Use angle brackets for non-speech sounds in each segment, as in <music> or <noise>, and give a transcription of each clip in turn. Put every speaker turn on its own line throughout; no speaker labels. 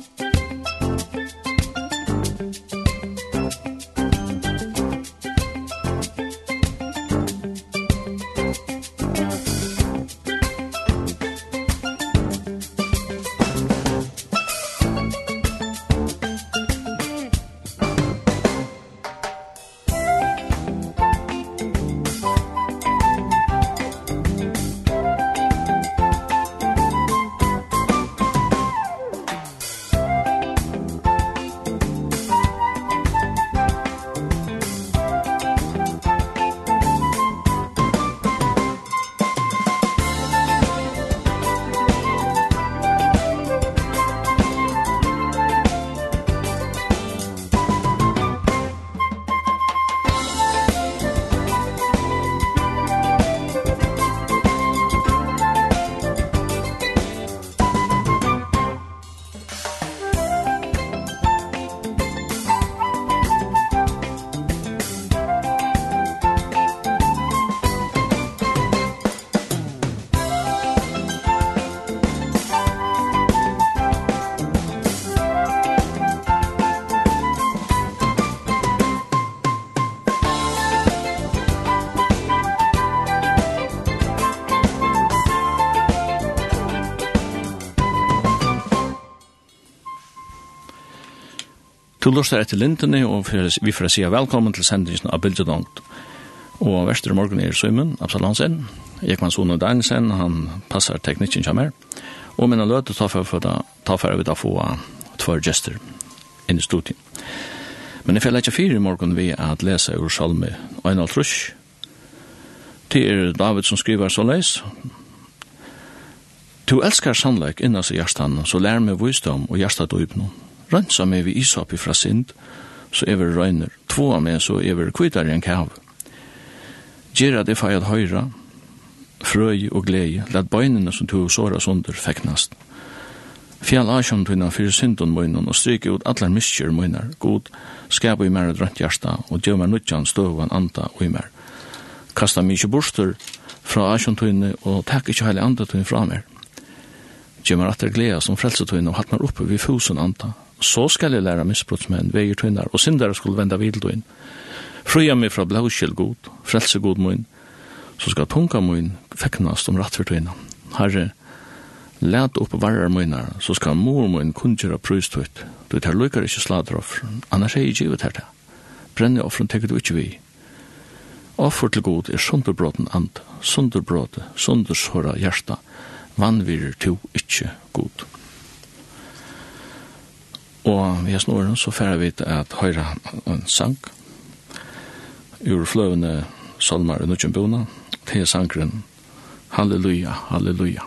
Musik Du lustar etter lintene, og vi får si velkommen til sendingen av Bildedongt. Og verster morgen er Søymen, Absalansen, Ekman Sone Dagnesen, han passar teknikken kommer. Og minna løt, ta for å ta for å få tvær gester inn i studien. Men jeg fell ikke fire i morgen vi at lese ur salme og en. Det er David som skriver så leis. Du elskar sannleik innan seg hjertan, så lær meg visdom og hjertat og ypnum rensa meg vi ishapi fra sind, så er vi røyner. Två av meg så er vi kvitar i en kav. Gjera det feirat høyra, frøy og glei, let bøynene som tog såra sunder feknast. Fjall asjon tunna fyrir syndun møynun og stryk ut allar miskjur møynar. god, skapa i mer et rønt hjarta, og djømmer nutjan støvan anta og i mer. Kasta mykje borster fra asjon tuna og takk ikkje heile anda tuna fra mer. Djømmer atter glea som frelsetøyne og hatt mer oppe vi fusen anta, så skal jeg lære misbrottsmenn, veier tøyner, og syndere skulle vende vidløyen. Frøya meg fra blåskjell god, frelse god mun, så skal tunga min feknast om rattvertøyna. Herre, let opp varer munar, så skal mor mun kunnkjera prøystut. Du tar lykker ikke slader offer, annars er ikkje givet herta. Brenne offeren teker du ikke vi. Offer til god er sunderbråten and, sunderbråte, sundershåra hjerta, vannvirer to ikke god. Og vi har snoren, så færre vi til at høyre en sang ur fløvende salmer i Nutsjønbona, til sangren Halleluja, Halleluja.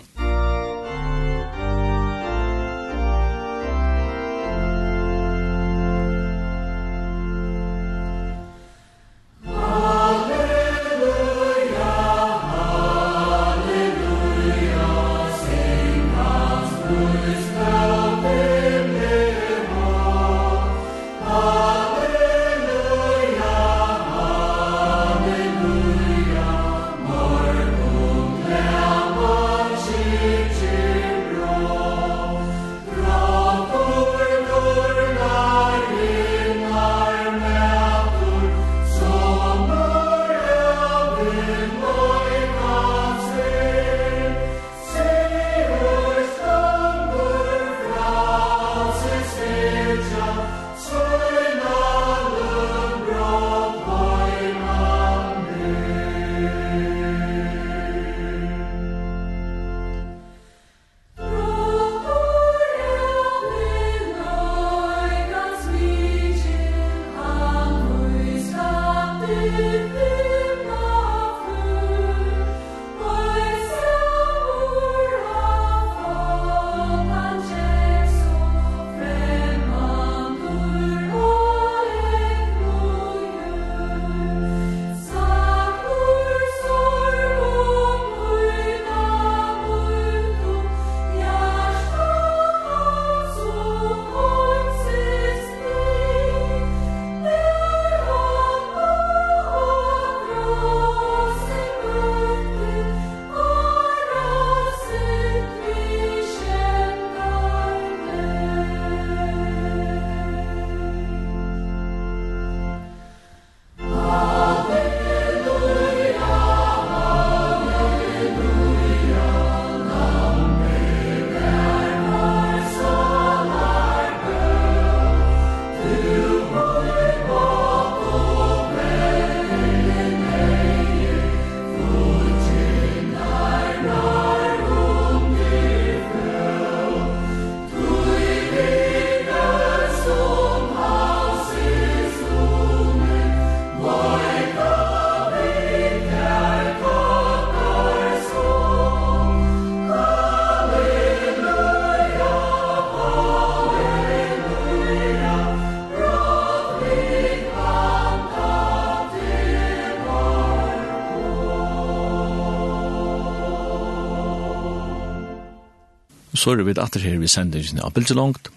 så er vi atter her vi sender sendingen av Bilge Langt.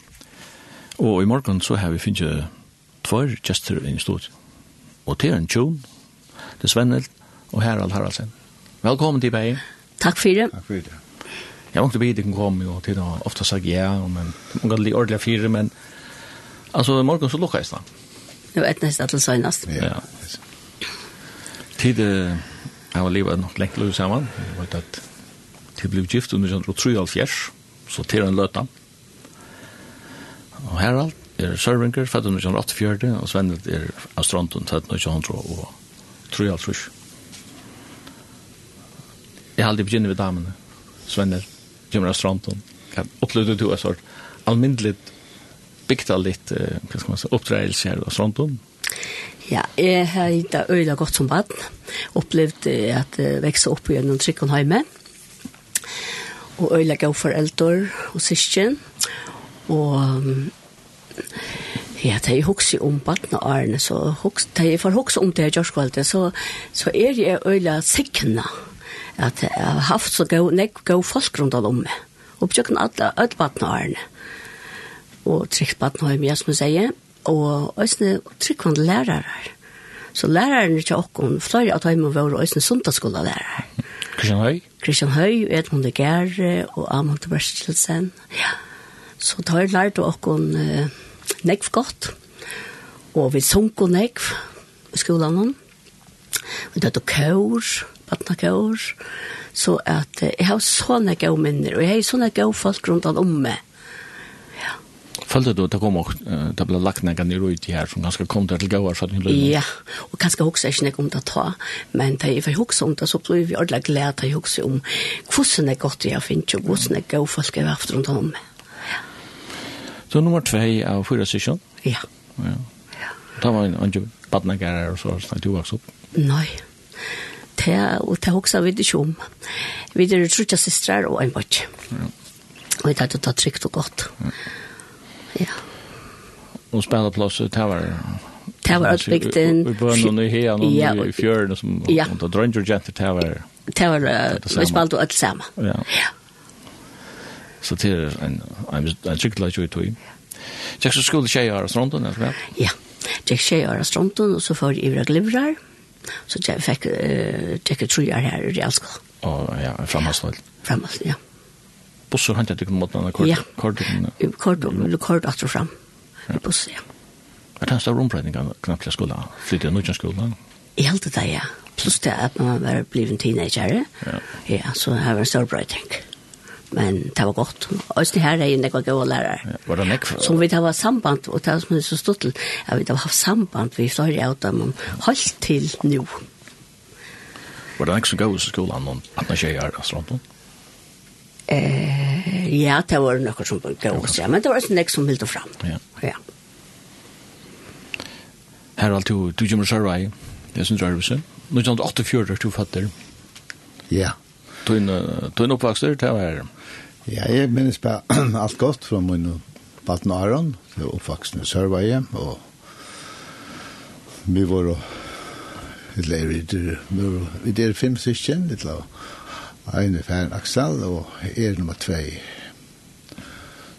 Og i morgen så har vi finnet tvær gjester i studiet. Og til en tjon, det er Svennel og Harald Haraldsen. Velkommen til Beie.
Takk for det.
Takk for det.
Jeg måtte bli be dere komme og til å ofte sagt ja, men man kan litt ordentlig fire, men altså i morgen så lukker jeg snart.
Det var et nesten til søgnast.
Ja. Tid, jeg var livet nok lengt løs sammen. Jeg vet at til blev gift under 1973 så til en løta. Og Harald er Sørvinger, født under 1984, og Svendel er av Strandun, født under 1983. Jeg har aldri begynner ved damene. Svendel, kommer astronton. Kan Opplevde du en sort almindelig bygda litt, hva skal man si, oppdreielser av Strandun?
Ja, jeg har gitt det øyla godt som barn. Opplevde at jeg vekste opp i en og hjemme og øyla gav foreldre og syskjen. Og ja, da jeg husker om og ærene, så hoks, da jeg får huske om det jeg gjør skvalget, så, så er jeg øyla sikkene at jeg har haft så gav, nek, gav folk rundt om meg. Og bjøkken alle, alle badna årene. Og trygt badna årene, jeg som jeg sier. Og øyne tryggvande lærere. Så lærerne til åkken, flere av dem var øyne sundagsskolelærer.
Christian Høy?
Christian Høy, Edmund Gerre og Amund Berstelsen. Ja. Så tar jeg lært åkken uh, nekv godt. Og vi sunk og nekv i skolen. Vi tatt og kår, batna kår. Så at, uh, jeg har sånne gode minner, og jeg har sånne gode folk rundt om meg.
Følte du at det kom og det ble lagt nega nere ut i her som ganske kom til gauar for at
Ja, og ganske hoksa ikke nega om det ta, men da jeg var hoksa om det, så ble vi ordentlig glede til hoksa om hvordan det godt jeg finnes, og hvordan det gau folk jeg har haft rundt om.
Så nummer 2 av fyra sysjon?
Ja.
Ja. Da var en andre badnagare og så snakket du vokst opp?
Nei. Det, og det hoksa vi ikke om. Vi er trutja systrar og en bort.
Ja.
Og det er det trygt og godt. Ja. Ja.
Og spennende plass, det var
Det var utbygden.
Vi bør noen i her, noen i fjøren, som
ja.
og drønner jenter, det var
Det var, vi spalte alt sammen.
Ja.
ja.
Så det er en, en, en skikkelig tjøy tøy. Tjekk så skulle tjei av stronten, eller hva?
Ja, tjekk tjei av stronten, og så får jeg ivra glivrar. Så jeg fikk uh, tjekk tjekk her i Realskål.
tjekk ja, tjekk
tjekk ja
bussar hanta tycker mot några kort kort
kort eller kort att så fram. I buss Ja.
Att han står rumpredningen knappt till skolan. Flyttar nu till skolan.
I helt det ja. Plus det att man var blivit teenager.
Ja.
Ja, så har vi en stor brightning. Men det var godt. Og det her er jo nekva gode lærere.
Ja, var det nekva?
Som vi har samband, og det er som er så stort til, ja, vi har haft samband, vi står av dem, men holdt til nu.
Var det nekva som i skolen, noen 18 tjejer, altså, rundt
Eh, ja, det var noe som gav oss, ja, men det var også nek som hilde fram.
Ja.
ja.
Harald, du, du kommer så vei, jeg synes det er visse. Nå er det er du fatter.
Ja.
Du er en oppvakster, det var
Ja, jeg minnes på alt godt fra min Baten Aron, det var oppvaksen i Sørveie, og vi var og vi var vi var fem syskjen, litt la en er færen Aksel, og er nummer tvei.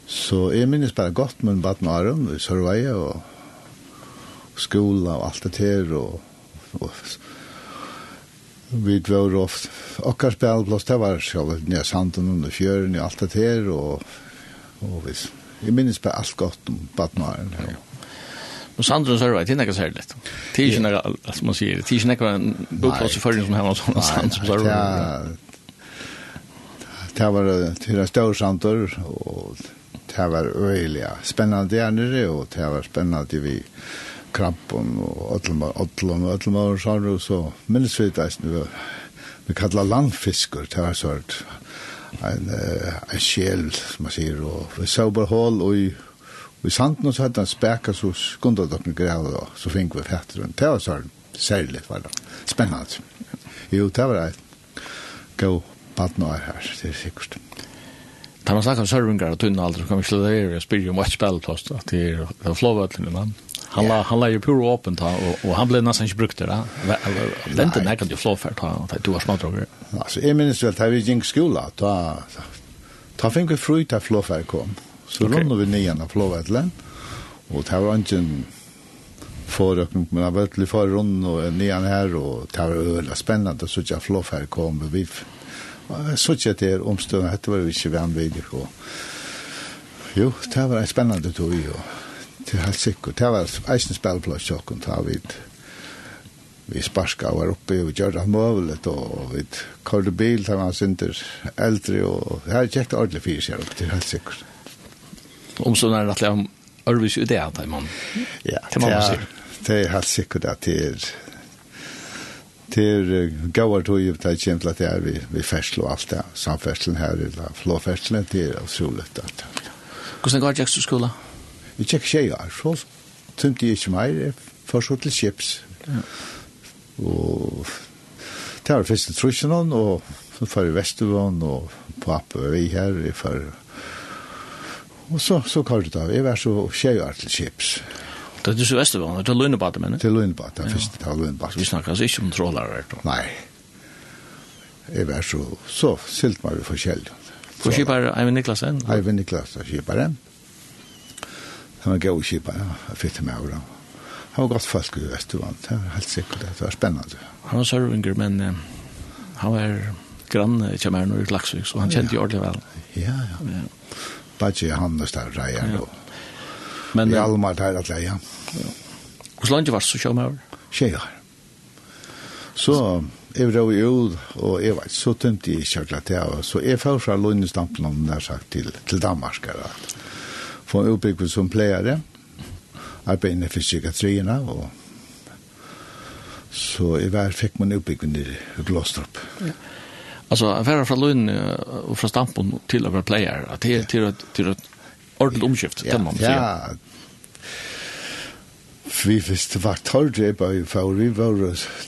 Så jeg minnes bare godt med Baden Aron, i Sørveie, og skola og alt det her, og, og vi var ofte, okkar spelplås, det var sjálf, nye sanden under fjøren, i alt det her, og, og vi, jeg minnes bare alt godt om Baden Aron.
Ja. Men Sandro Sørvei, det er nekka særlig. Det er ikke nekka, som man sier, det er ikke nekka en bokplass i førjen som hemma sånn, Sandro Sørvei
det var til en stor samtor, og det var øyelig spennende der nere, og det var spennende vi krampen og ødlom og ødlom og sånn, og så minnes vi det, vi, vi kallet landfisker, det var sånn, en, en sjel, som man sier, og vi så bare hål, og i i sant og så hadde han spekka så skunda dere grev, og så fikk vi fætter og Det var sånn særlig, var det. Spennende. Jo, det var det. Gå baden er her, det er sikkert.
Da man snakker om servingar og tunne alder, så kan vi slå det her og spyrre om hva spillet hos det, at det er flåvøtlen i mann. han, la, han la jo pure åpent, og, og han ble nesten ikke brukt det, den til nærkant jo flåfært, da du var smadroger.
Altså, jeg minnes vel, da vi gikk skola, da, da fikk vi fru til flåfært kom, så okay. rundt vi nian av flåvøtlene, og det var ikke en forøkning, men jeg var for rundt og nian her, og det var veldig spennende, så ikke flåfært kom, og vi fikk Så ikke at det er omstående, dette var jo ikke vanvittig. Og... Jo, det var en spennende tog, og det er helt sikkert. Det var eisen spillplass, og det var vidt vi sparska var uppe og gjør det møvelet og vi kørte bil til han synder eldre og det her gikk det ordentlig fyrir seg opp til helt sikkert.
Om så er det at det er ørvis idé at det er man.
Ja,
det
er helt sikkert at det er til gauar tog i ta kjem til at det er vi, vi fersel og alt det, samferselen her, eller flåferselen, det er utrolig.
Hvordan går det til skola?
Vi tjekk tjejar, så tømte jeg ikke mer, først til kjeps. Og det var første trusjen Trusjonen, og så før i Vestervån, og pappa Appe var vi her, i før. Og så, så kallet det av, jeg var så tjejar til kjeps. Ja.
Det er du så Vestervann, det er løgnebate, men
Det er løgnebate, det er først, det er løgnebate.
Vi snakker altså ikke om trålere, da.
Nei. Jeg var så, så silt meg forskjellig.
For skipar Eivind Niklasen?
Eivind Niklasen, skipare. Han var god skipare, jeg fikk med over ham. Han var godt folk i Vestervann, det var helt sikkert, det var spennende.
Han var sørvinger, men han var grann i Kjemern og i Laksvik, så han kjente jo ordentlig vel.
Ja, ja. Bare ikke han og større reier, og
Men,
I Almar der at leia. Ja.
Hvor langt var det så kjømme over?
Tjejer. Så jeg var i ut, og jeg var så tømte jeg kjørte til, så jeg får fra Lundstampen om det sagt til, til Danmark. Få en oppbygget som pleiere, arbeidende for psykiatriene, og så i hver fikk man oppbygget i Glostrup. Ja.
Altså, jeg var fra Lund og fra Stampen til å være det til, til, til, til, ordentlig omskift, det må man säga.
Ja, Vi visste var torrdrepa i for vi var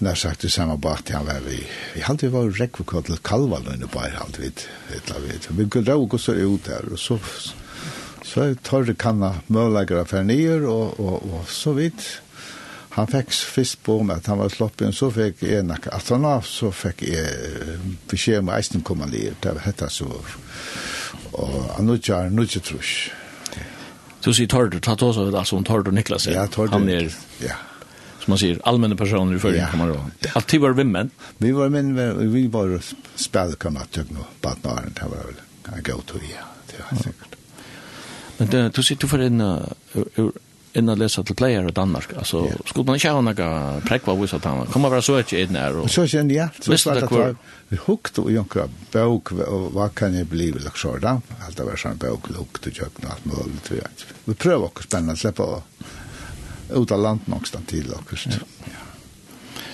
nær sagt det samme bak til han var vi. Vi halte vi var rekvekott til Kalvaløyne på her halte vi et eller annet. Vi kunne dra råk så ut der, og så, så er torre kanna møllegger for nyer, og, og, og så vidt. Han fikk fisk på med at han var sloppen, så fikk jeg nok at han av, så fikk jeg beskjed om eisen komme liv, det var hette så. Og han nå kjær, nå kjær trusk.
Du sier Tordur, ta tås av det, altså om Tordur Niklas.
Ja, Tordur.
Han er,
ja.
som man sier, allmänna personer i förrigen
ja.
kommer Alt Alltid var vi män?
Vi var män, vi var spelkamma typ nu, badnaren, det var väl en god tur, ja. Det var säkert.
Men du sitter för en ur innan lesa til player i Danmark. Altså,
yeah.
skulle man ikke ha några prekva hos at han kommer være så att det är Og...
så sen ja. Så visst
att
det vi hukt og jonka bøk, og hva kan jeg bli liksom også da? Alt det var sån bok hukt alt mulig, tror jeg. vi. prøver prövar spennende, spänna å ut av land någonstans till och just. Ja.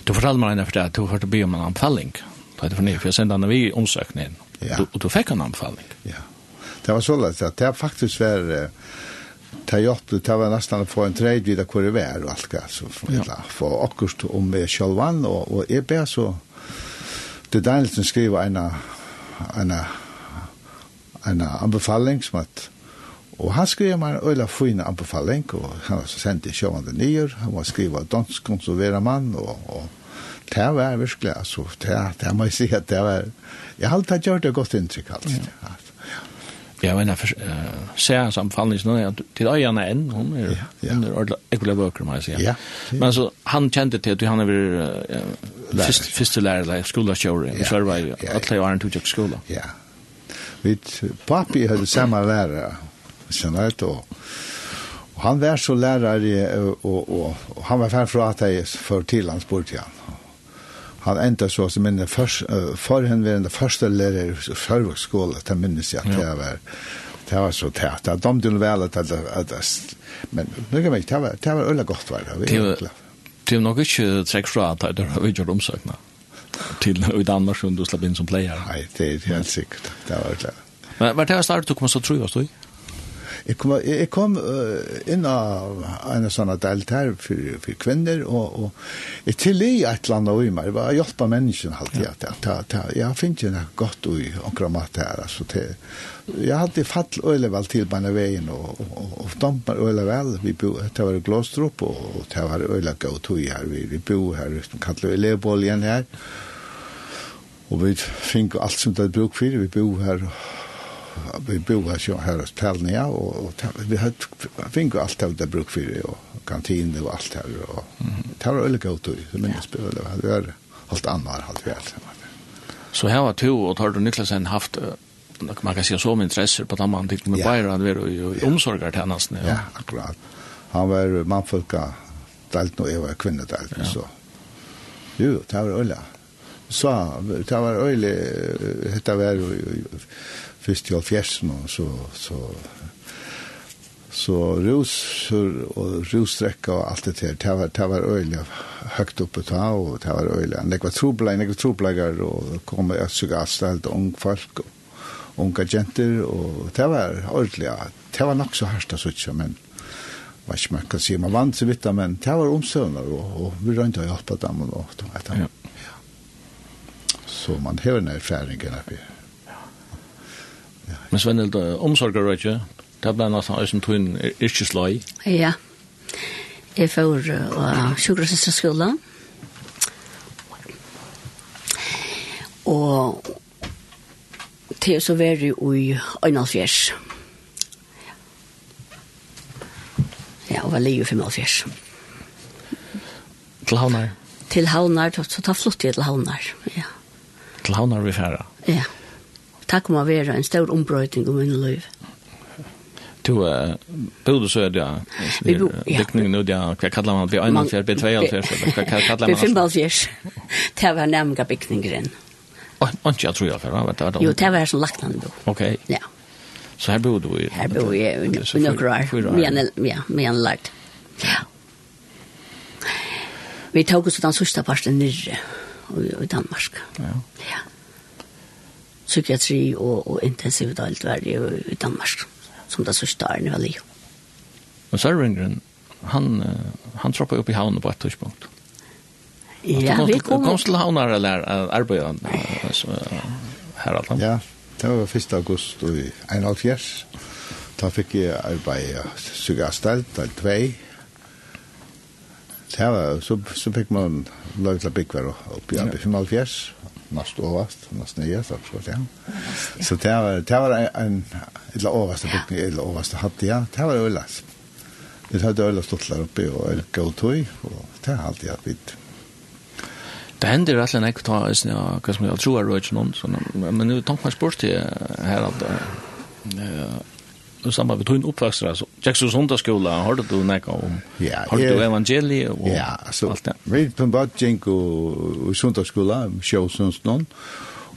Du fortalte meg innenfor det at du hørte be om en anbefaling. Det er for nye, for jeg sendte han vi omsøkningen.
Ja.
Du, og du fikk en anbefaling.
Ja. Det var så lett at det faktisk vært... Uh, ta jotte det var nesten å få en trade hvor att var og och allt så
ja.
för akkurat om med Shalvan og, og jeg ber så det Danielsen skriver en en en anbefaling som at Og han skriver meg en øyla fina anbefaling, og han har sendt i sjåvande nyer, han var skriva dansk konservera mann, og, og det var virkelig, altså, det, det må jeg si at det var, jeg har alltid gjort det godt inntrykk, altså. Ja.
Ja, men jeg ser samfallet sånn til øyene enn, hun er
ja, ja.
under ekkelig bøker, må jeg si.
Ja.
Men så, han kjente til at han er først, første lærer,
skolekjører,
i Sverige,
Ja, ja.
alle årene tog ikke skolen.
Ja. Vi, papi hadde samme lærer, skjønner du og, og han var så lærer, og, og, og, og han var ferdig fra at jeg for til hans bort igjen han enda så som minne først, uh, for henne var den første lærer i førvågsskolen, det minnes jeg at det var det var så tæt. Det dom til vel at det at men nu kan vi det var det var øyla godt var det.
Det er nok ikke trekk fra at det har vi gjort omsøkna til i Danmark som du slapp inn som player.
Nei, det er helt sikkert. Det var det.
Men var det startet du kom så tro oss du?
Jeg kom, jeg kom uh, inn av en sånn delt her for, for kvinner, og, og jeg til i et eller annet i meg. Jeg var hjelp av mennesken alltid. Ja. At, at, at, jeg finner ikke noe godt i omkring mat her. Altså, til, jeg hadde fatt øyelig vel til på veien, og, og, og, og damper øyelig vel. Vi bo, det var Glåstrup, og, og det var øyelig gøy tog her. Vi, vi bo her, vi kallet elevbål igjen her. Og vi fikk alt som det er bruk for. Vi bo her, og vi bo boga så här och tälnia och vi har fink allt av det bruk för och kantin och allt här och tar olika ut så men det spelar det är allt annat allt väl
så här var två och har du Niklasen haft man kan säga så med intresse på att
man
tyckte med Bayern var ju omsorgar till annars
ja. Akkurat. Han var manfolka delt och jag var
kvinnodelt
så. Jo det var ölla så det var öle hetta var først i alfjersen, så, så, så rus, og russtrekka og alt det her, det var, det var øyelig høyt oppe ta, og det var øyelig. Det var trobleger, det var trobleger, og det kom et sugast, helt ung folk, og unga jenter, og det var ordentlig, det var nok så hardt, så men vad ska man kan si, man vant sig vidt, men det var omstøvner, och, och vi rønte att hjälpa dem, och og, vet
og,
og, og, og, og, og, og, og,
og, Men Svennhild, omsorgar ikke? det ble nesten øyne tøyen yrkesløy.
Ja, jeg får uh, sjukkerhetsskolen. Og til så var det i Øynalfjers. Ja, og var livet i Øynalfjers.
Til Havnar?
Til Havnar, så ta flott til Havnar, ja.
Til Havnar vi færa?
Ja. Ja takk må være en stor ombrøyting om min liv.
Du er bodde så ja.
Vi bo ja.
Dikning nu ja, hva kallar man det?
Ein
og fjær B2 og fjær. Hva kallar man
det? Det <laughs> var nemga bygningen.
Og ikke jeg tror jeg for,
Jo, det var som lagt han bo.
Ok.
Ja.
Så her bodde du i?
Her bodde jeg i noen år. Ja, med en lagt. Ja. Vi tog oss den sørste parten nyrre i Danmark.
Ja.
Ja psykiatri og, og intensivdelt var det i Danmark, som det sørste er nu allige.
Men Sørvengren, han, han troppet opp i havnen på et tidspunkt.
Ja, vi kom...
Kom til havner eller arbeid her alt?
Ja, det var 1. august i 1971. Da fikk jeg arbeid i del 2. Det var, så, så fikk man lov til å bygge opp i 1975 näst överst, näst nya så så ja. Så det var det var en eller översta bok eller översta hade jag. Det var ölas. Det hade ölas stått där uppe och el gotoy och det har alltid varit.
Det händer att lägga ta is när kas man tror jag rör någon så men nu tankar sport här att eh i samband med tunn oppvekster, altså, Jacksons hundaskola, har du nekka om,
ja,
har du evangeliet og
ja, altså,
alt det?
Vi på en bad gikk i hundaskola, sjåsons noen,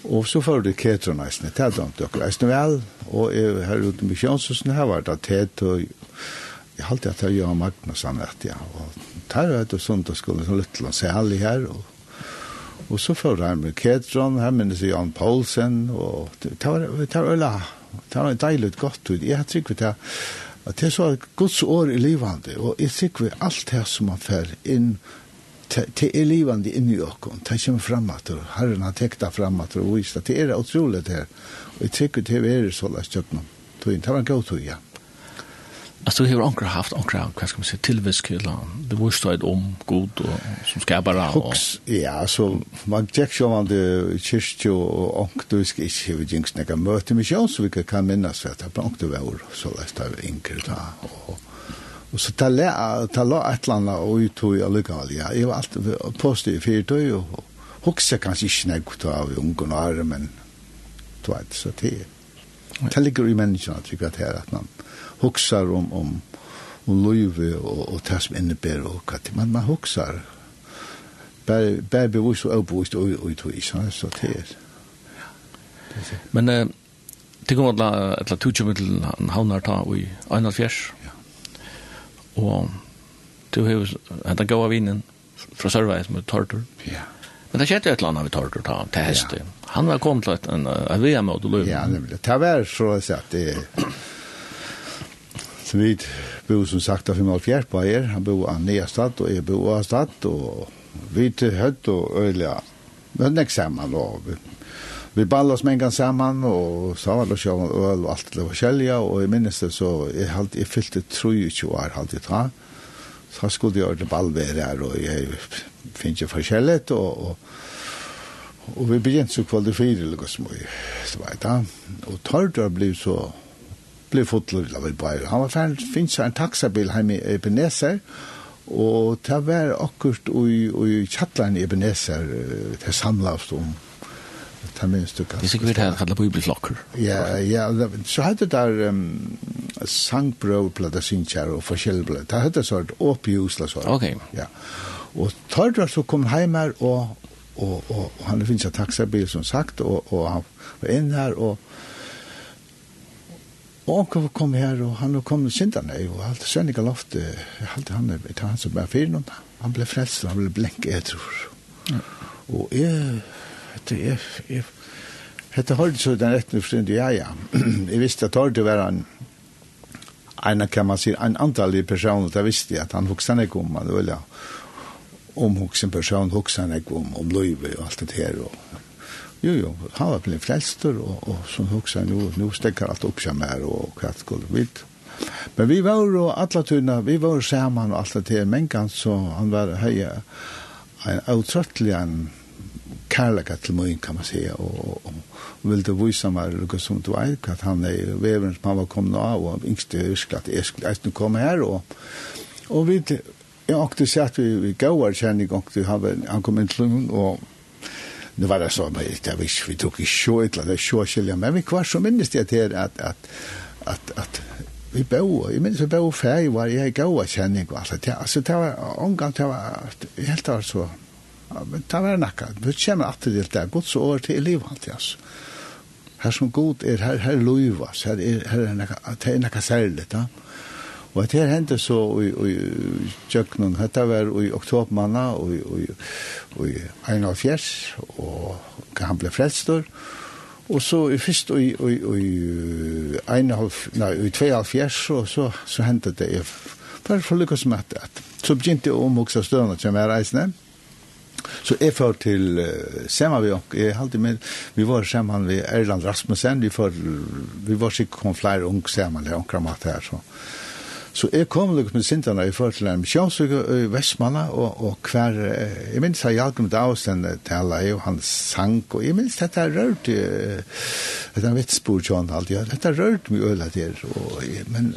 og så får du ketra nesten, det er dumt dere, nesten vel, og jeg, her ute med sjåsonsen, her var det tett, og jeg halte at jeg og Magnus han rett, ja, og tar jeg etter hundaskola, så litt la særlig her, og Og så får han med Ketron, her minnes jeg Jan Paulsen, og det var, det var Det var deilig godt ut. Jeg har trygg det at det er så Guds år i livande, og jeg trygg ved alt det som man fer inn til er livande inni åkken, det kommer fram at det, herren har tekta fram at det, og det er utrolig det her, og jeg trygg det er så la stjøkken, det var en god tog, ja.
Alltså hur ankra haft ankra vad ska man säga? Tillviskela. Det var stått om god och som ska bara
och ja så man check så man det kyrkjo och ankdusk i huvudjungs när jag möter mig själv så vi kan kan minnas för att det var så läst av enkelt och och så tala tala ett landa och ut och illegal ja. Jag var allt positiv för det och huxa kanske inte när jag tar av ungarna men tvärtom så det Det ligger i människan att vi kan att man huxar om om om löve och och tas inne ber och att man man huxar bär bär bevis och obevist och och och så så det
men eh det kommer att att tucha med en havnar ta vi en fjärs
ja
och du hus att gå av vinden från service med tortur.
Ja
Men det skjedde et eller annet vi tar til å ta til hest. Han var kommet til en VM-mode.
Ja, nemlig. Det var så å si at det Så vi bo som sagt av 75 bæger, han bo av Neastad og jeg bo av Stad, og vi til høtt og øyla, men nek sammen og vi, vi balla oss med mengan sammen og så var det sjåan øl og alt det var kjelja og jeg minnes det så, jeg, halt, jeg fyllte 23 år halt jeg ta, så skulle jeg ordne ballvere her og jeg finner ikke forskjellet og, og Og vi begynte så kvalifiere, eller hva som vi, så vet jeg. Og Tardar ble så ble fotlet, la vi bare. Han var ferdig, finnes en taxabil hjemme i Ebenezer, og det var akkurat i kjattelen i Ebenezer, ta samlet om ta minst du kan.
Det sikkert her kallar bibelflokker.
Ja, ja, så hadde der um, sangbrød plata sinkjær og forskjellig blad. Det hadde sånn opp i Osla sånn.
Ok.
Ja. Og Tordra så kom heim her og, og, og, og han finnes en taxabil som sagt og, og han var inn her og Og onker kom her, og han kom til Sintane, og alt Svennika loft, alt han, jeg tar han som bare fyrer noen, han ble frelst, han ble blenk jeg tror. Og jeg, det er, jeg, hette holdt så den rettene forstående, ja, ja. jeg visste at det var en, en, kan man si, en antall person, og da visste jeg at han hoksan ikke om, han ville, om en person, hoksan ikke om, om løyve og alt det her, og Jo, jo, han var blivit frälster og och som huxar nu, nu stäcker allt upp sig mer hva skulle vi vitt. Men vi var jo alle tunna, vi var sammen og allt det men mänkan så han var høye, en outröttlig en kärleka til mig kan man si, og, og, og ville vise meg, något som du vet, at han er veveren som han var kommet av og yngste husker at jeg skulle nu komma här og och vi jeg åkte så att vi, vi går kjenning, og han kom in till og nu var det så, men jag visste, vi tog i sjå, det var sjå skilja, men vi kvar så minnes det här att, att, att, att vi bo, jag minnes vi bo färg var jag gav känning och allt det. Alltså det var omgång, det var helt var så, men det var nakka, vi kommer alltid till det, gott så år till livet, alltså. Här som god är, här, här lovas, här är, här är nakka, det är nakka särligt, ja. Mm Og det her hendte så i i, i Jøknung, dette var i oktobermanna, og i Einar Fjers, og han ble frelstor. Og så i først i Einar, nei, i Tveial Fjers, og så, så hendte det i Bare for lykkes med at så begynte jeg å omvokse støvende til meg reisende. Så jeg får til uh, Sema vi og jeg halte med, vi var sammen ved Erland Rasmussen, vi, får, vi var sikkert kom flere unge Sema, det er omkring mat her, så. Så jeg kom litt med sintene i forhold til en misjonsøke i Vestmanna, og, og hver, jeg minns jeg hjalp med Dausen tala i, og han sang, og jeg minns dette rørt, det er en spor til alt, ja, dette rørt mye øyla der, og, men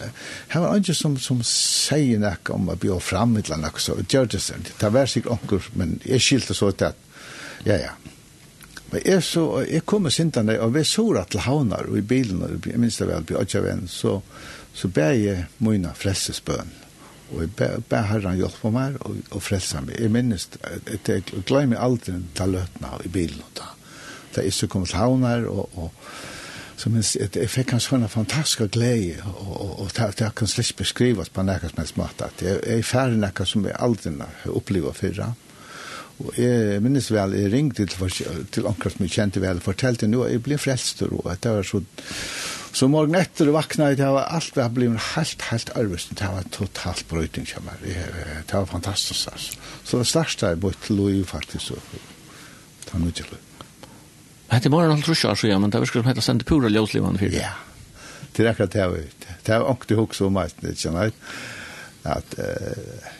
her var andre som, som sier nek om å bli fram et eller annet, så gjør det seg, det var sikkert onker, men jeg skilte så til at, ja, ja, Men jeg, så, jeg kom med sintene, og vi så rett til havner, og i bilen, og jeg minns det vel, på Øtjaven, så, så, Så ber jeg mine frelsesbøn. Og jeg ber, ber herren hjelpe meg og, og frelse meg. Jeg minnes, jeg, jeg glemmer aldri ta løtene av i bilen. Da, da jeg så kom til havner, og, og så minnes jeg, jeg fikk en sånn fantastisk glede, og, og, og det, det kan slett beskrives på noen som helst måte. At jeg, jeg er ferdig noe som jeg aldri har opplevd før. Og jeg minnes vel, jeg ringte til, til omkring som jeg kjente vel, og fortalte nå, jeg ble frelst, og det var så Så morgen etter vakna det var alt vi har blivit helt, helt arvist. Det var totalt brøyting, det var fantastisk, altså. Så det største er bort til Louis, faktisk, det var nødt til Louis.
Hette morgen alt rusja, så ja, men det var skrevet hette sende pura ljøslivande fyrt.
Ja, det er akkurat det var Det var ångte hos om meg, det kjenner jeg. At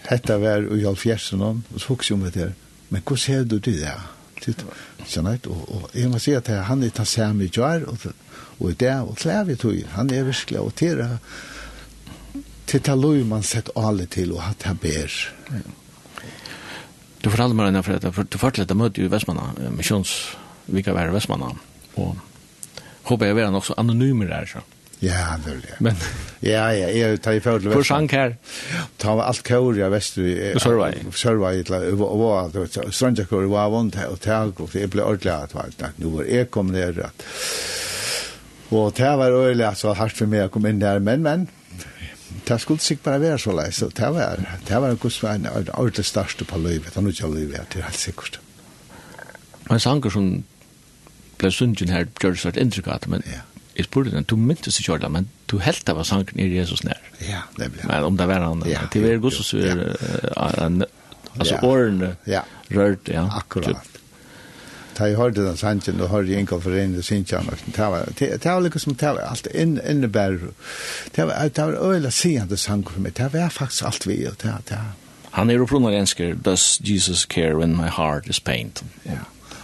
hette var i halvfjersen, og så hos om det her. Men hva ser du det, ja? Kjenner jeg, og jeg må si at han er tatt samme i kjær, og og i det, og klær vi tog, han er virkelig og tira til ta lov man sett alle til og hatt her ber.
Du fortalte meg denne for dette, for du fortalte dette møte i Vestmanna, misjons, vi kan være i Vestmanna, og håper jeg være nok så anonymer der, så.
Ja, det er det.
Men,
ja, ja, jeg tar i forhold til Vestmanna.
Hvor sank her?
Ta alt kår i Vestmanna.
Sørvei.
Sørvei, og var det, og var vondt her, og tag, og jeg ble ordentlig at, nå var jeg kom ned, at, Og det var øyelig at så hardt for meg å komme inn der, men, men, det skulle sikkert bare være så leis, så det var, det var en god svei, det var det største på livet, han ikke livet, det er helt sikkert.
Men sanger som ble sunnet her, gjør det svært inntrykk av det, men ja. jeg spurte den, du myntes ikke ordentlig, men du helt det var sangen i Jesus nær.
Ja, det ble.
Men om det var han, ja, det var god så er, altså årene rørt, ja.
Akkurat, ta i hørte den sangen, og hørte Inga for inn i Sintjan, og det var, det var liksom som det var alt innebærer. Det var, det var øyla sigende sang for meg, det var faktisk alt vi, og det, var,
Han er opprunnelig ensker, does Jesus care when my heart is pained?
Ja.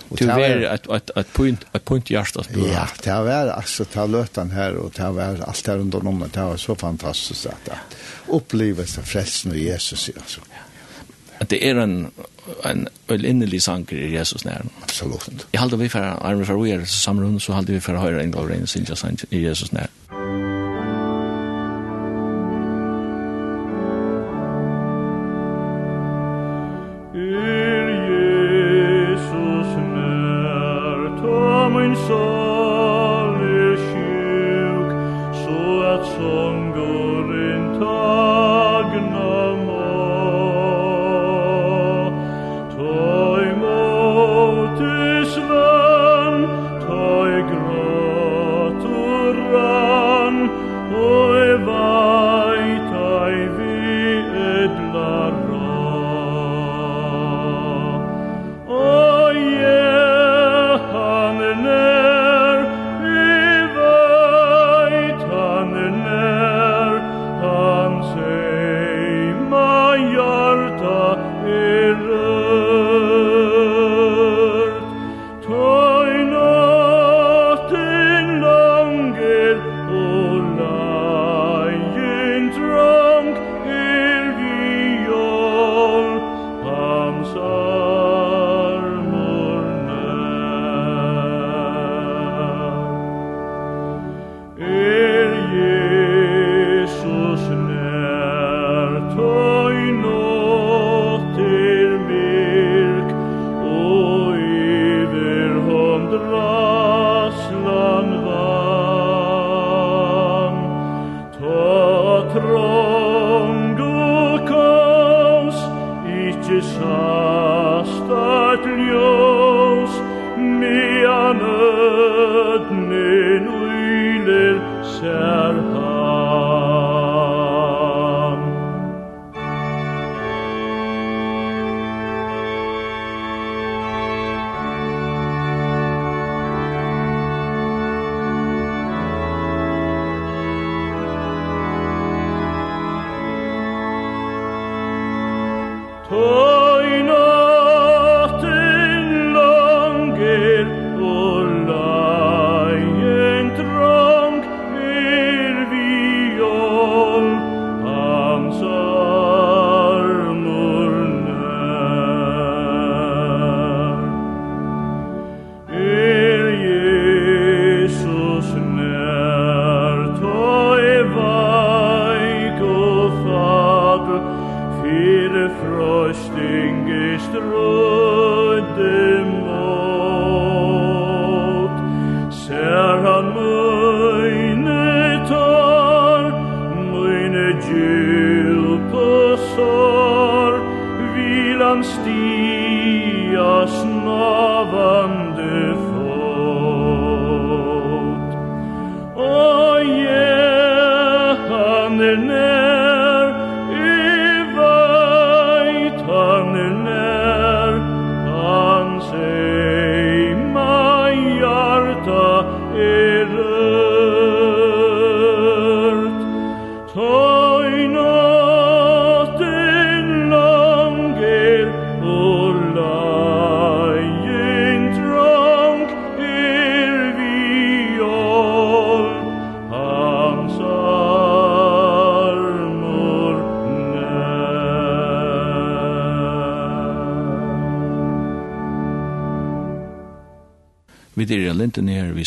Du var ett ett ett point, ett point hjärtat på.
Ja, det var alltså ta lötan här och det var allt här under nummer. Det var så fantastiskt att uppleva sig frälsen av Jesus alltså.
Ja at det er en en väl innerlig sanker i Jesus när
absolut.
Jag håller vi för armen för vi är samrun så håller vi för höra en gång i Jesus när.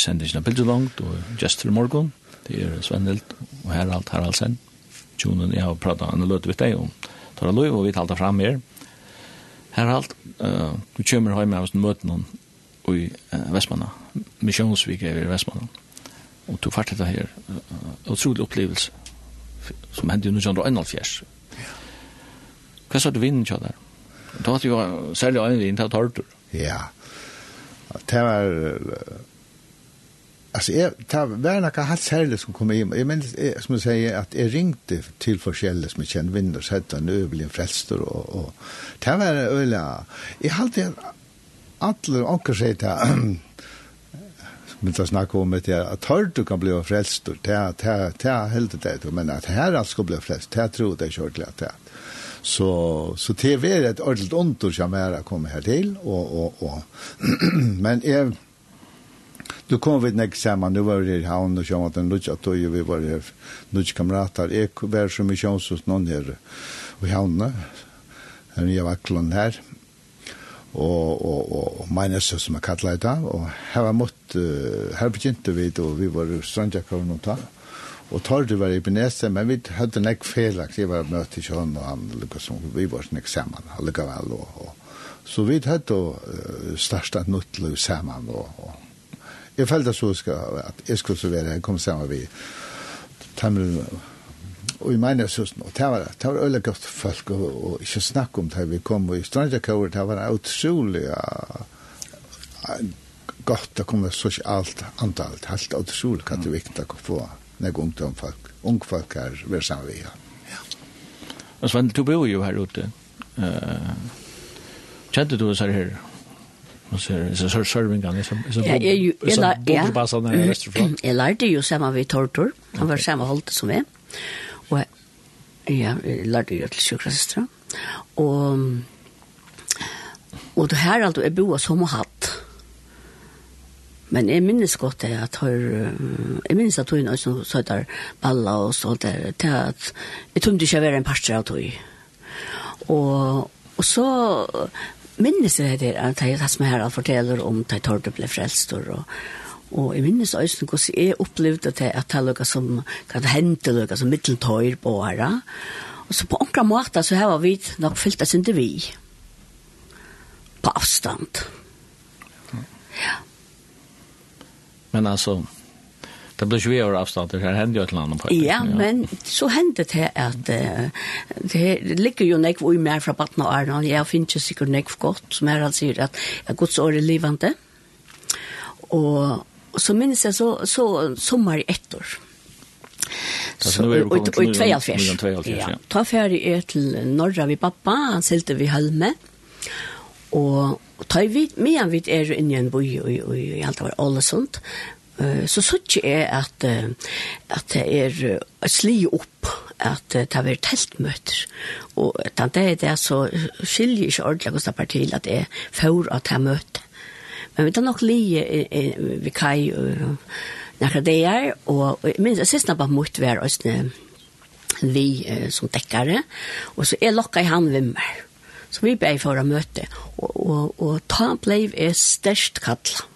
sendingen av Bilder Langt og Just til morgen. Det er Svennelt og Herald Haraldsen. Tjonen jeg har pratet en løte vidt deg om Tora Løy, og vi talte fram her. Herald, uh, du kommer hjemme av oss møte noen i uh, Vestmanna. Misjonsvik er i Vestmanna. Og du fart dette her. Uh, utrolig opplevelse som hendte i 1971. Hva sa du vinden kjøy der? Da var jo særlig øynene inn til Tortur.
Ja, det var Alltså är ta värna kan ha sälja som kommer in. Jag men som jag säger att jag ringte till förskälle som jag känner nu blir en överbliven frälster och och ta var öla. Jag hade alla onkel säger det men så snackar om det att hör du kan bli frälst Ta det ta det helt det men att här ska bli frälst Ta tror det kört lätt så så det är ett ordentligt ont som är kommer här till och och och <clears throat> men är Du kom vi nek saman, nu var det i havn og kände att en lutsch att vi var här lutschkamrater. Jag var som i tjänst noen her i havn. Här nye var her. Og, og, og, og minus som jeg kallar det og her var mot uh, her begynte vi og vi var strandjakøren og ta og tar du var i Benese men vi hadde nek ek felak jeg var møtt i han og han liksom, vi var nek saman, allikevel og, og, så vi hadde uh, startet nytt liv og, og jeg følte så skal, at jeg skulle så være, jeg kom sammen vi Tamil, Og jeg mener så sånn, og det var, det var øyelig godt folk, og, og ikke snakk om det vi kom, i Strandsjakøver, det var utrolig uh, godt å komme så ikke alt antalt, helt utrolig at det er viktig å få når ungdom folk, ung folk er ved sammen vi, ja. Ja.
Og Sven, du bor jo her ute. Uh, kjente du oss her her? Man ser så så servingan så så
Ja, jag eller
ja.
Jag lärde ju samma vid Tortor. Han var samma hållt som vi. Och ja, jag lärde ju till sjuksköterska. Och och det här alltså är boa som har hatt. Men jeg minnes godt det at her, jeg minnes at hun også så der balla og så der, til at jeg tømte ikke å være en parter av tog. Og, og så minnes jeg det at jeg tatt meg her og forteller om at jeg tørte ble frelst, og, og jeg minnes også hvordan jeg opplevde det, at det tar noe som kan hente noe som middeltøyer på her, og så på andre måter så har vi nok fyllt oss ikke vi, på avstand. Ja.
Men altså, Det blir ju vår avstånd, det händer ju ett land på.
Ja, ja, men så hände det att det ligger ju nek vi mer från Batna och Arna. Jag finns ju säkert nek gott som är alltså att jag Guds år är livande. Och så minns jag så så sommar i ett år.
Så nu är det
två alfärs. Ja, ta färdig är till norra vi pappa, han sälte vi Halme. Och ta vi medan vi är inne i en by og i allt var Ålesund så suttje er at, at det er sli opp at det var teltmøter. Og den det er det så skiljer ikke ordentlig hos det partiet at det er for at det er møte. Men vi tar nok li lige vi kai nærkere det er, og jeg minns, jeg minst sist når bare mot hver østene vi som dekkare, og så er lokka i han vimmer. Så vi ble for å møte, og, og, og ta blei er størst kattla.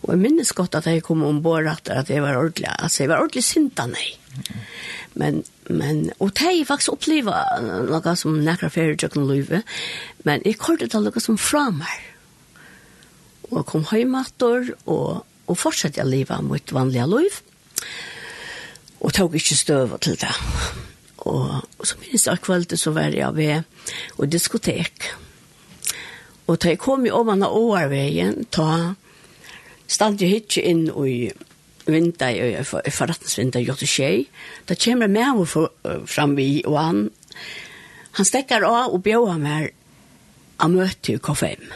Og jeg minnes godt at jeg kom ombord at, at jeg var ordentlig, altså jeg var ordentlig sint av meg. Men, men, og det er faktisk opplevd noe som nekker ferie til å løpe, men jeg kortet til noe som framar. Og kom hjemmater, og, og fortsatte jeg livet mot vanlige løp. Og tog ikke støv til det. Og, og så minnes jeg kveldet så var jeg ved og diskotek. Og da jeg kom i ovan av åarveien, ta stod jeg ikke inn i vinda i forretningsvinda i Jotte Kjei. Da kommer jeg med meg fram vi, og han, han stekker av og bjør meg av møte i K5.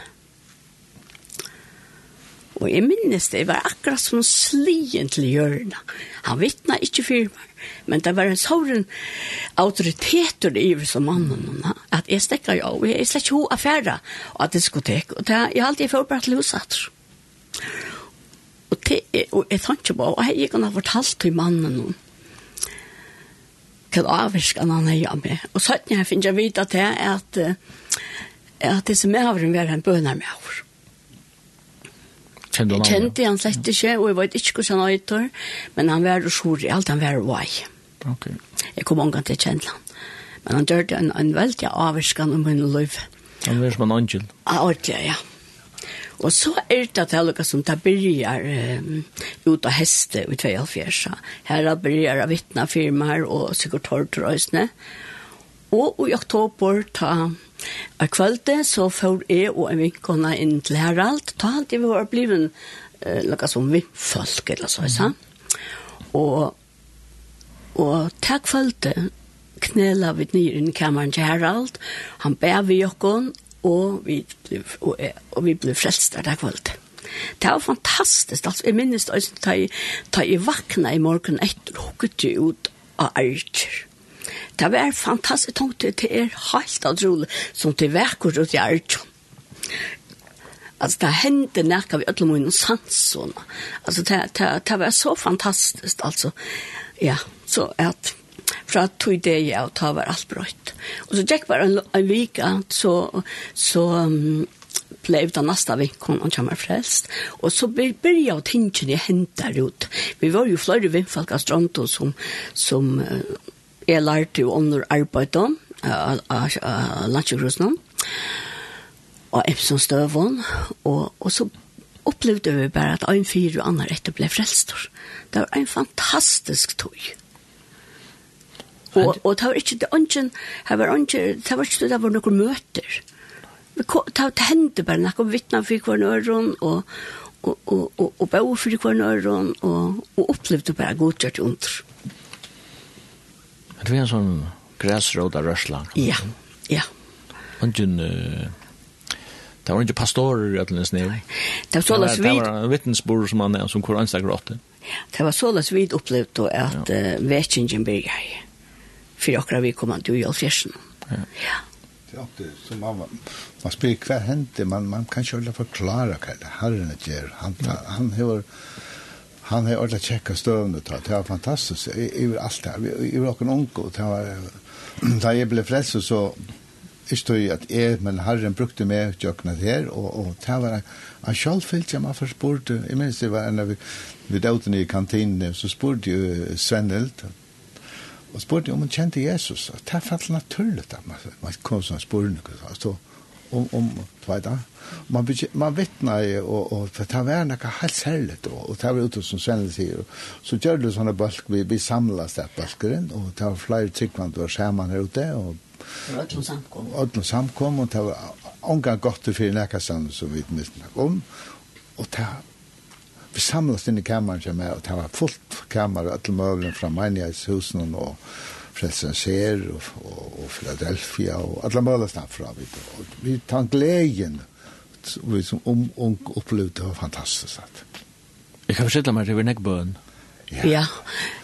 Og jeg minnes det, jeg var akkurat som slien til hjørnet. Han vittna ikke for meg, men det var en sånn autoriteter i som mannen, at jeg stekker av, og jeg slett ikke ho affæra av diskotek, og det, jeg alltid forberedt løsatter. Og, te, og jeg tenkte på, og jeg gikk han og fortalt til mannen noen hva avvirskene han er av med. Og sånn jeg finner jeg vite at at, at det som er avren var en bønner med over.
Kjente
han? Kjente han slett ikke, og jeg vet ikke hvordan han øyter, men han var sjor i alt, han var vei.
Ok.
Jeg kom omgang til kjente han. Men han dørte en, en veldig avvirskan om min liv.
Han var som en angel?
Ja, ordentlig, ja. Og så er det til alle som tar byrjar um, ut av heste i 2004. Her er byrjar av vittnafirmaer og sikkert tortrøysene. Og i oktober ta av kvalitet så får jeg og en vinkona inn til Herald. Ta han til vi var bliven uh, noe som vi folk eller så, Mm. Og, og ta kvalitet knela vi ned i kameran til Herald. Han ber vi jokken, og vi ble, og, og vi ble frelst der kvalitet. Det var fantastisk. Altså, jeg minnes det, da jeg, da jeg vakna i morgen etter, hukket jeg ut av Archer. Det var fantastisk. tungt. det er helt utrolig som det verker ut i ærter. Alltså det hände när vi alla mun sansona. Alltså det det det var så fantastiskt alltså. Ja, så att fra tog det jeg og ta var alt brøtt. Og så gikk bare en vika, så, så um, blev det nästa veckan och kommer frälst. Och så började tingen i hämtar ut. Vi var ju flera vinfolk av Stronto som, som uh, är lärt och under arbete av uh, Lantsjögrusna og Epson Støvån, og, og så opplevde vi bare at en fyr og annar etter ble frelstor. Det var en fantastisk tog. Og, og det var ikke det ønsken, det var ikke det var ikke det var noen møter. Det hendte bare noen vittna for hver nøren, og, og, og, og, og bøy for hver nøren, og, og opplevde bare godkjørt under.
Det var en sånn græsråd av rørsla.
Ja, ja.
Ønsken, det var ikke pastorer i Øtlenes Nei,
det var sånn at vi...
Det var en vittnesbord som han er, som hvor anstakker åtte.
Det var sånn at vi opplevde at ja. uh, vekkingen bygger her för akkurat vi kommer inte göra fjärsen. Ja. ja.
Det är som man man spyr kvar hände man man kan ju förklara vad det Herren gör. Han ja. han har... han har ordentligt checka stövna ta. Det var fantastiskt. Över allt det här. var rocken onko det var Da jeg ble frälst så Istå i at jeg, men Herren brukte meg jøkna her, og, og det var en kjallfelt som jeg først spurte. jeg minns det var en av vi, vi dautene i kantinen, så spurte jo Svennelt, og spurte om han kjente Jesus. Og det falt naturlig at man man kom som spørne. så, om, om, tvejda. Man, man vittnar og, og for det var noe helt særlig, og, og det var ute som Svenne sier, så gjør det sånne balk, vi, vi samlas der balkeren, og det var flere tryggvand og skjermen her ute, og
Ödlum samkom.
Ödlum samkom, og det var omgang godt til fyrir nekastan som vi mitt om, og det vi samlas inn i kammeren som er, og det var fullt kammer, alle møvlen fra menighetshusen og Frelsen Ser og, og, og Philadelphia og alle møvlen snakfra. Vi, og vi tar gleden vi som ung um, opplevde det var fantastisk.
Jeg kan forstille meg til vi nekbøen.
Ja. ja,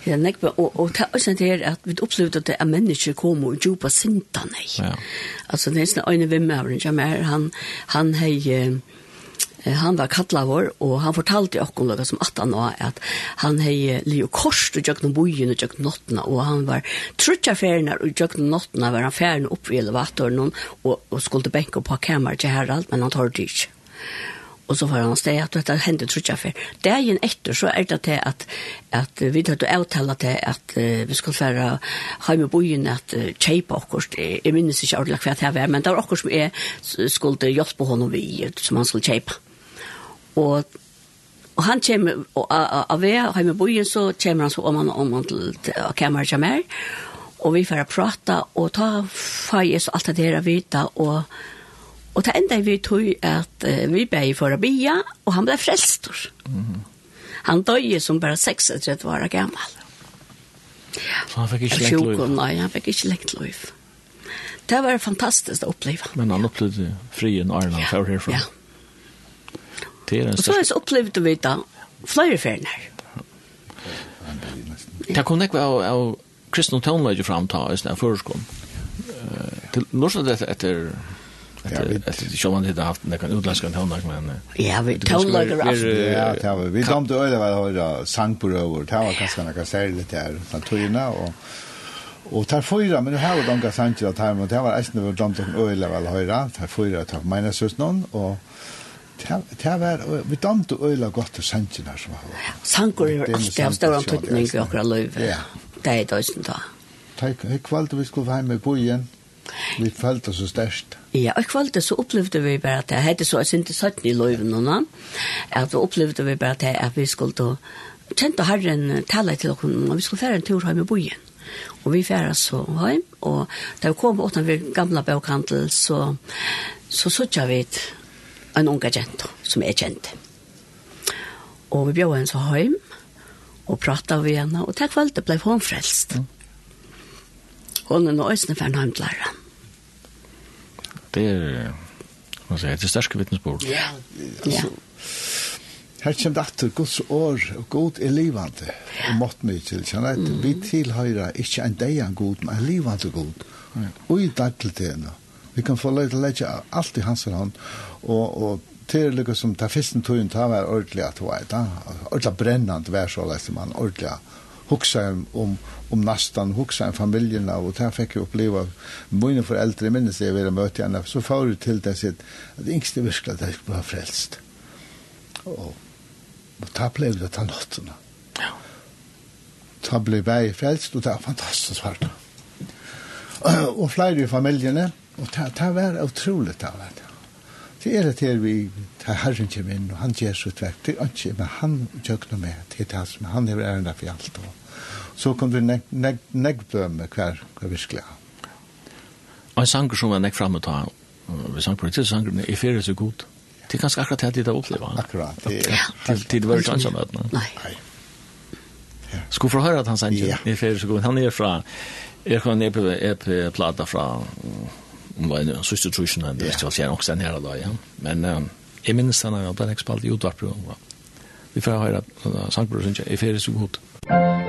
ja nekba, og, og det er også det at vi opplevde at det er mennesker kommer og djupa sinta nei. Ja. Altså det er sånn øyne vimmeren som er, han, han hei, han var kallavor, og han fortalte okkunlega som at han var at han hei li og korst og jøgn bojen og jøgn nottena, og han var trutja ferina og jøgn nottena var han ferina opp i elevatoren og, og skulle benke på kamer til herald, men han tar det ikke. Og så får han steg at dette hendte trutja fer. Dagen etter så er det til at, at vi tar til å avtale til at uh, vi skal være heim i bojen at uh, kjeipe akkurat. Jeg minnes ikke ordentlig hva det var, men det var akkurat som jeg skulle hjelpe honom vi, som han skulle kjeipe. Mm Og, og han kommer av ved, har med bojen så kommer han så om han om han til, til kameran kommer. Og vi får prata, og ta feis og alt det der vita, og Og det enda vi tog at uh, vi ble for å bia, og han ble frelstor. Mm. Han døde som bare 36 år gammel.
Så han fikk ikke lengt liv?
Nei, han fikk ikke lengt liv. Det var fantastiskt å oppleve.
Men han opplevde frien Arna ja. herfra. Ja, det er en større...
Og så opplevde vi da flere ferien her.
Det kom ikke av, av kristne tonelager fram ta i stedet førskolen. Til norsk er etter etter etter sjølv han hadde haft nekan utlandska tonlag men
ja vi tonlag
ja det var vi kom til øyla var høyra sang på over det var kanskje noe særlig der naturna og Og tar fyra, men det her var donka sanger av timen, og det var eisen var donka øyla var høyra, tar fyra, tar meina søsnon, og Det var, vi damte øyla godt til sangen her som var.
Sangur er alltid av større antutning i okra løyve. Ja. Det er døysen da.
Takk, Jeg kvalte vi skulle være med på igjen. Vi følte så størst.
Ja, og kvalte så opplevde vi bare at det hette så jeg synes ikke satt i løyven og At vi opplevde vi bare at vi skulle kjente herren tale til oss, og vi skulle fære en tur hjemme i bojen. Og vi fære så hjem, og da vi kom åttan vi gamla bøkhandel, så så suttet vi en unga jenta som jeg kjente. Og vi bjør henne så hjem, og pratet vi henne, og til kveld ble hun frelst. Mm. Hun er nå øyne for en hjem til læreren.
Det er, hva sier jeg, det største vittnesbord.
Ja, altså, ja. her kommer det etter Guds år, og god er livande og mått mye til, kjenner jeg, vi tilhører ikke en deg en god, men en livande god, og i dag til det nå. Vi kan få lägga allt i hans hand och och det lika som ta fisken tog inte var ordentligt att vara där. Ordentlig brännande vær så läste man ordentlig huxa om om nästan huxa en familjen och ta fekk jag uppleva mine foreldre minnes det vi mötte henne så får du till det sitt att yngste virkla det var frälst. Och og ta blev det ta natten. Ja. Ta blei vei frälst og det er fantastiskt svart Och flere i familjene Og det, ta var utrolig det var det. Det er det her vi tar herren kjem inn, og han gjør sitt verk, det er ikke, men han gjør noe med, det er det som han er ærende for alt. Og så kom du negg hver, hver virkelig.
Og en sanger som var negg fremme ta, vi sang på det, sangeren er ferie så god. Det er ganske akkurat det jeg opplever.
Akkurat.
Til det var ikke ansamme.
Nei.
Skulle få høre at han sanger er ferie så god. Han er fra, er fra en EP-plata fra var en sista trusjon han visste vel sen också nära då ja. Men um, jag minns han har blivit expalt i utvarp. Vi får höra Sankt Bror Sundsja, är färdigt så gott. Musik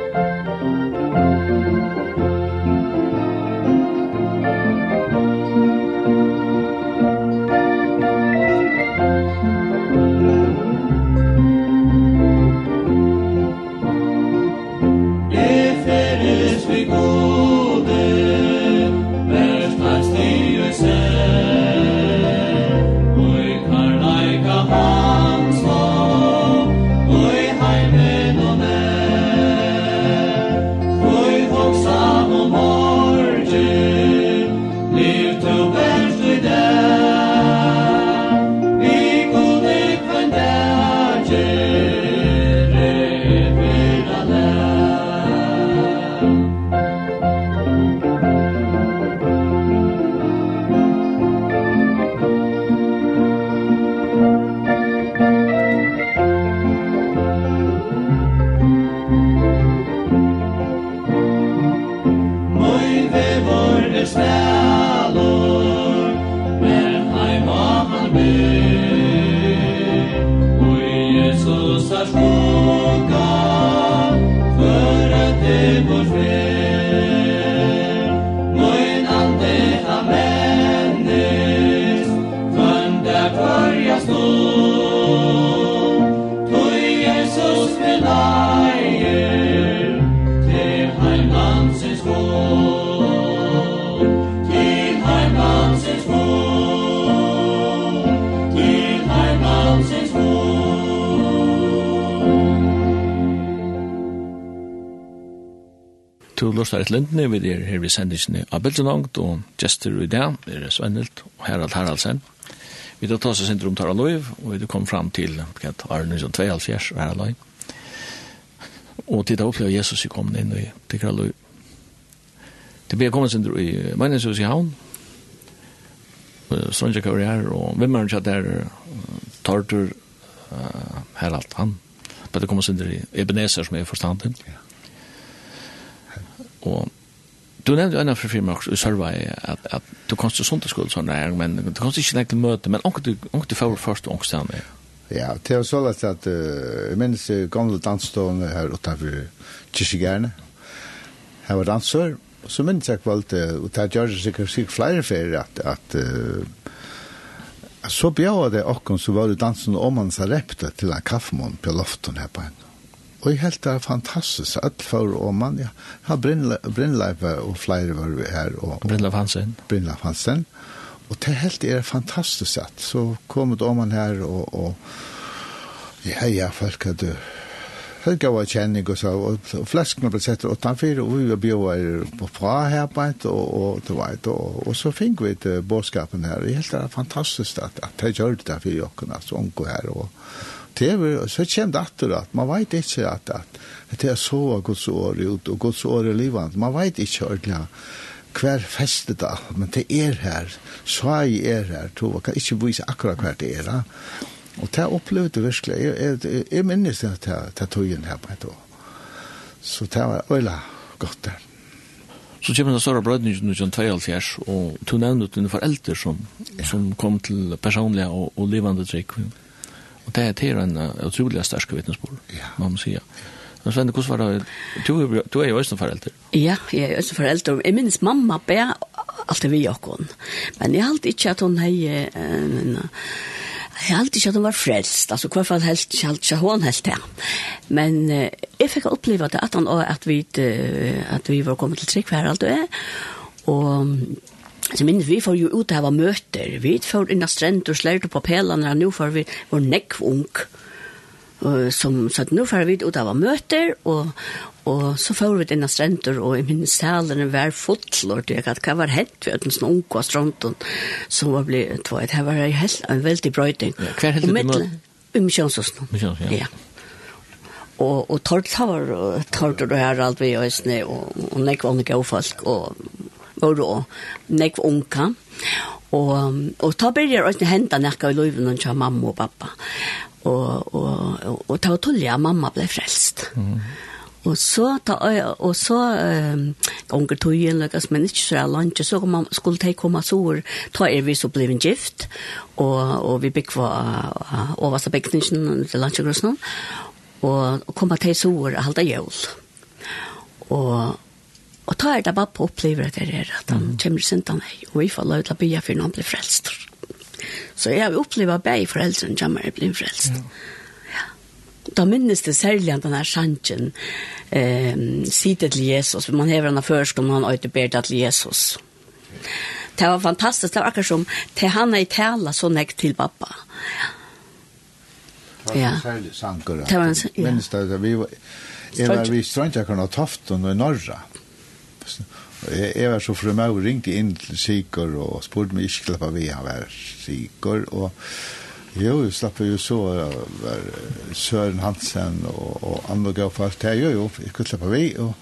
her vi sendisene av Bildenongt, og Gjester i dag er Svennelt og Harald Haraldsen. Vi tar oss senter om Tara Løyv, og vi kom fram til Arne som 2,5 og Harald Løyv. Og til det opplevde Jesus i kommet inn i Tikra Løyv. Det ble kommet senter i Møgnesjøs i havn, Sonja Kaurier, og hvem er det der Tartur Harald, han, på det kommer senter i Ebenezer som er forstanden. Ja. Og Du nevnte jo en av firma i Sørvei at, at du kom til sundagsskole sånn der, men du kom til ikke nekt møte, men onker du, onker du får først og onker med?
Ja, det var så lett at uh, jeg minnes gamle dansstående her utenfor Kirsegjerne. Her var dansør, og så minnes jeg kvalt, og det gjør det sikkert sikkert flere ferier at, at uh, så bjør det åkken så var det dansen om hans repte til en kaffemån på loften her på henne. Og jeg helt det er fantastisk. Alt for og man, ja. Her Brynleif og flere var vi her. Og,
Brynleif Hansen.
Brynleif Hansen. Og det helt er fantastisk at så kom det om man her og, og ja, ja, folk hadde Helga var kjenning og så, og, og fleskene ble sett utenfor, og vi var bjøver på fra her på et, og, og, og, vet, og, og så fikk vi et bådskapen her. Jeg helt det er fantastisk at, at jeg gjør det der for jokken, altså, unge her, og, det er, så kommer det etter at man vet ikke at, at det er så Guds år ut og Guds år i livet. Man vet ikke ordentlig hver feste da, men det er her. Så jeg er her, to. jeg. Kan ikke vise akkurat hver det er. Da. Og det er opplevde virkelig. Jeg, jeg, jeg minnes det til togjen her på et år. Så det var øyla godt der.
Så kommer den større brødningen i 1972, og du nevnte dine foreldre som, ja. som kom til personlige og, og levende trygg. Og det er til en utrolig sterk vittnesbord,
ja.
må man si. Men Svenne, hvordan var det? Du, du er jo også forelder.
Ja, jeg er også forelder. Jeg minnes mamma be alltid vi og Men jeg halte ikke at hun hei... Uh, Jeg halte ikke at hun var frelst, altså i hvert fall helt ikke halte ikke hun helt det. Men eh, jeg fikk oppleve det at han og at vi, at vi var kommet til trikk hver alt og er, og Så minns vi får jo ut av møter. Vi får inn av strent og slert på pelene, og nå får vi vår nekvunk. Uh, som, så nå får vi ut av møter, og, og så får vi inn av strent, og jeg minnes salene var fotlort, jeg vet hva var hent ved en sånn unge av strenten, som var blitt tvøyt. Det var en veldig brøyting.
Ja, hva
heldig
du
møter? Umkjønnsåsen.
Umkjønnsåsen, ja.
ja og og tårt har tårt og her alt vi og og og nekk var nekk folk og var då nek onka och och ta börjar att hända nekka i løyven och tja mamma och pappa och och och ta tullja mamma blev frälst. Mm. Og så ta og så gonger to igjen lukas men ikke så langt så kom skulle ta komme så år ta er vi så ble vi gift og og vi bikk var over så bekningen til langt og og kom ta så år halda jul. Og Og ta er det bare på opplever at det er at han kommer sint han og vi får lov til å bygge for når han blir frelst. Så jeg har opplevd at begge foreldrene kommer til å bli frelst. Ja. ja. Da minnes det særlig at den her sjansjen eh, sier til Jesus, for man hever henne først om han øyde bedre til Jesus. Det var fantastisk, det var akkurat som til han er i tala så nek til pappa. Ja.
Det var en særlig sanker.
Det var en, ja.
Minnes det, vi var, jeg var vi strøntjakerne og toften og i Norra. Mm Jeg, jeg var så fru meg og ringte inn til Sikor og spurte meg ikke klappa vi han var Sikor og jo, jeg slapp jo så var Søren Hansen og, og andre gav folk til jo jo, jeg ikke klappa vi og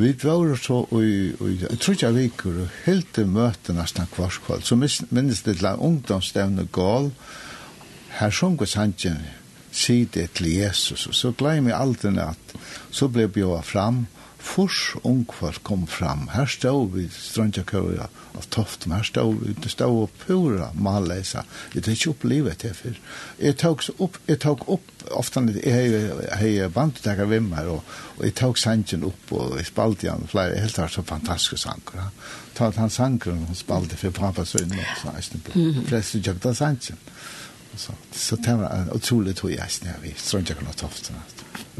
vi var så og, og, jeg tror ikke jeg viker og helt til møte nesten kvarskvall så minnes det til en ungdomsstevne gal. Her sjungo sannsyn sidet til Jesus. Og så glei jeg aldri at så ble jeg bjøret fram. og fors ungvar kom fram. Her stod vi strandja strandjakøya av toften, her stod vi, det stod og pura malleisa. Det er ikke opplivet til før. Jeg tok opp, jeg tok opp, ofta jeg har bandtekar vimmer, og, og jeg tok sangen opp, og jeg spalte igjen flere, helt var så fantastiske sanger. Ta at han sanger, og han spalte for pappa sønn, og så er det fleste kjøpte sangen. Så, så det var en utrolig tog jeg, vi strandjakøya av toften,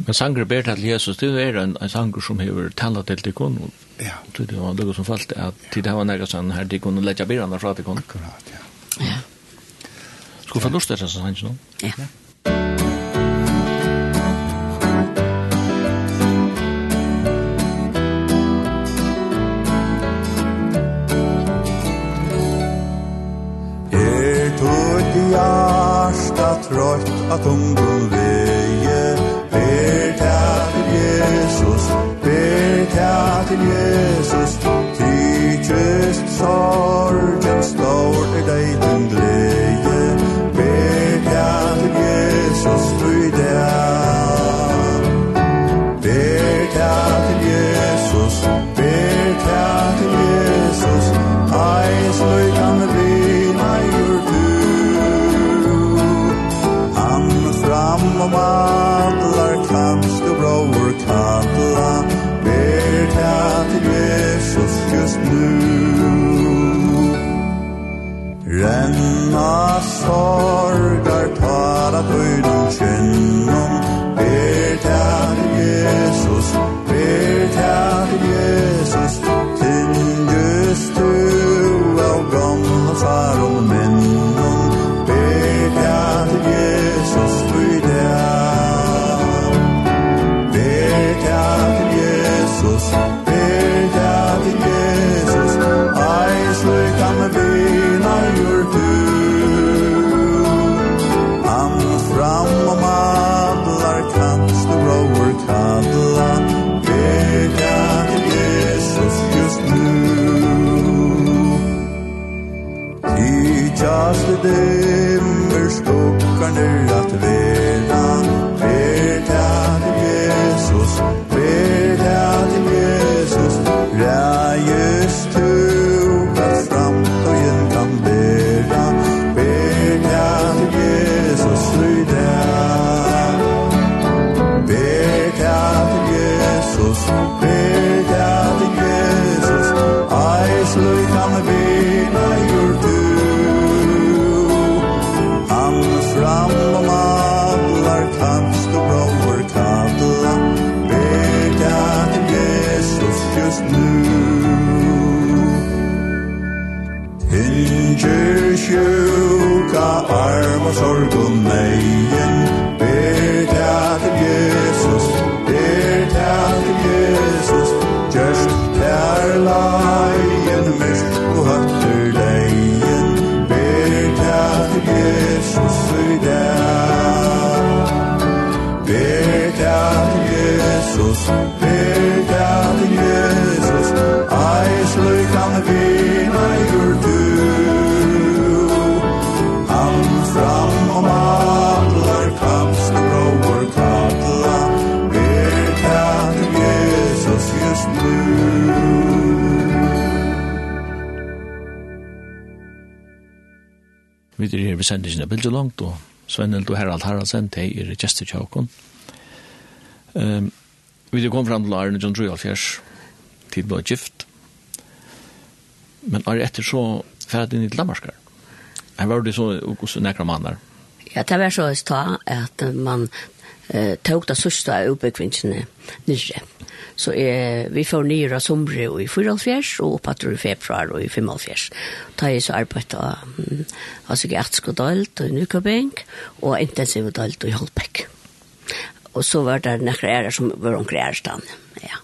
Men sanger ber til Jesus, det er en, en sanger som hever tala til tikon.
Ja.
Det var noe som falt at til det var nærmere sånn her tikon og letja birene fra tikon.
Akkurat, ja.
Ja.
Skulle få lust til det, sånn, ikke
Ja. ja.
Er tog hjärsta trött att hon sorg
Svennel og Harald Haraldsen, de er gestur tjókon. Um, vi kom fram til Arne John Drujalfjers, tid var gift. Men Arne etter så ferdig inn i Danmarskar. Her var det så hos nekra mannar.
Ja, det var så i stad at man eh, tog det sørste av oppbyggvinsene nyrre. Så eh, vi får nyere somre i 44 og opphatter i februar og i 45. Da er så arbeidet av, altså ikke etsk og i og og intensiv dalt i Holbæk. Og så var det noen ærer som var omkring ærstand, ja.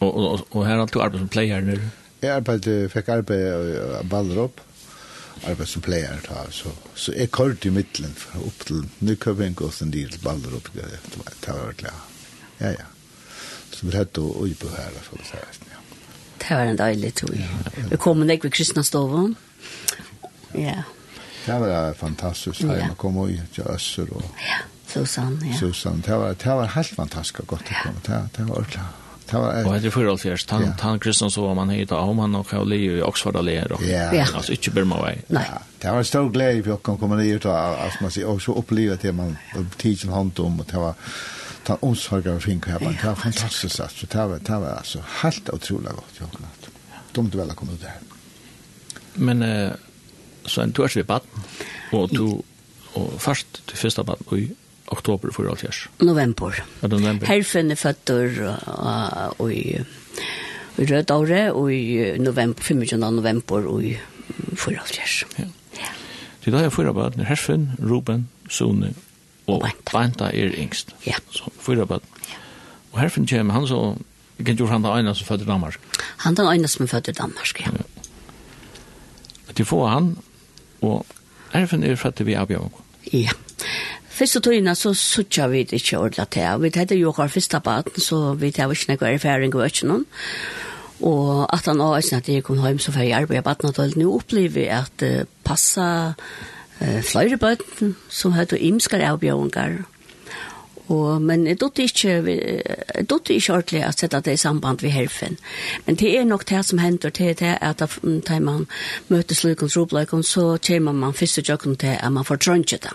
Og, og, og her har du arbeid som player nu?
Jeg arbeidde, fikk arbeid av Ballerup, arbeid som player da, så, så jeg kort i midtelen opp til Nykøbing og sen til Ballerup, det det var det, ja, ja. Så vi hadde å øye på her, for å si det, ja.
Det var en deilig tog. Vi kom nek ved kristna stoven. Ja,
Det var fantastiskt
ja.
heim å komme i til Øsser og
ja. Susanne, ja.
Susan, det var, det var helt fantastisk godt å komme, det, det var ordentlig. Det var
Och det för alltså han
ja.
han Kristian så var man hittade om han och Kalle i Oxford allier og
ja.
altså ikke Burma
väg.
Nej. Det var stor glede for å komme ned, og, att man ser och så uppleva det man tiden hånd om og det var ta omsorg av fin her, Det var fantastisk, altså. Det var det var altså helt utrolig godt, jag knappt. Dumt vel å komme ut där.
Men eh så en tur til bad, og du, og først til første bad, og i oktober for alt fjers.
November.
Ja, november.
Herfen er føtter, og, i, i rød året, og i november, 25. november, og i for alt fjers.
Ja. ja. Så da er fyra bad, herfen, Ruben, Sone, og
Banta
Banta er yngst.
Ja.
Så fyra bad. Ja. Og herfen kommer han så, jeg kan jo han da ene som fødder Danmark.
Han da ene som fødte Danmark, ja. ja.
Til få han, og erfen er fra til vi avgjør.
Ja. Fyrst og tøyna så sutja vi det ikke ordentlig til. Vi tenkte jo hver fyrsta baden, så vi tenkte ikke noe erfaring og ikke noen. Og at han også, at jeg kom hjem, så fikk jeg arbeid på baden, og nå opplever jeg at uh, passa uh, flere baden, som hadde imskar avgjøringer, Og, men jeg dotter ikke, jeg dotter ikke ordentlig at sette det i samband med herfen. Men det er nok det som hender til det at da man møter slukens robløkken, så kommer man først og jøkken til at man får trønge det.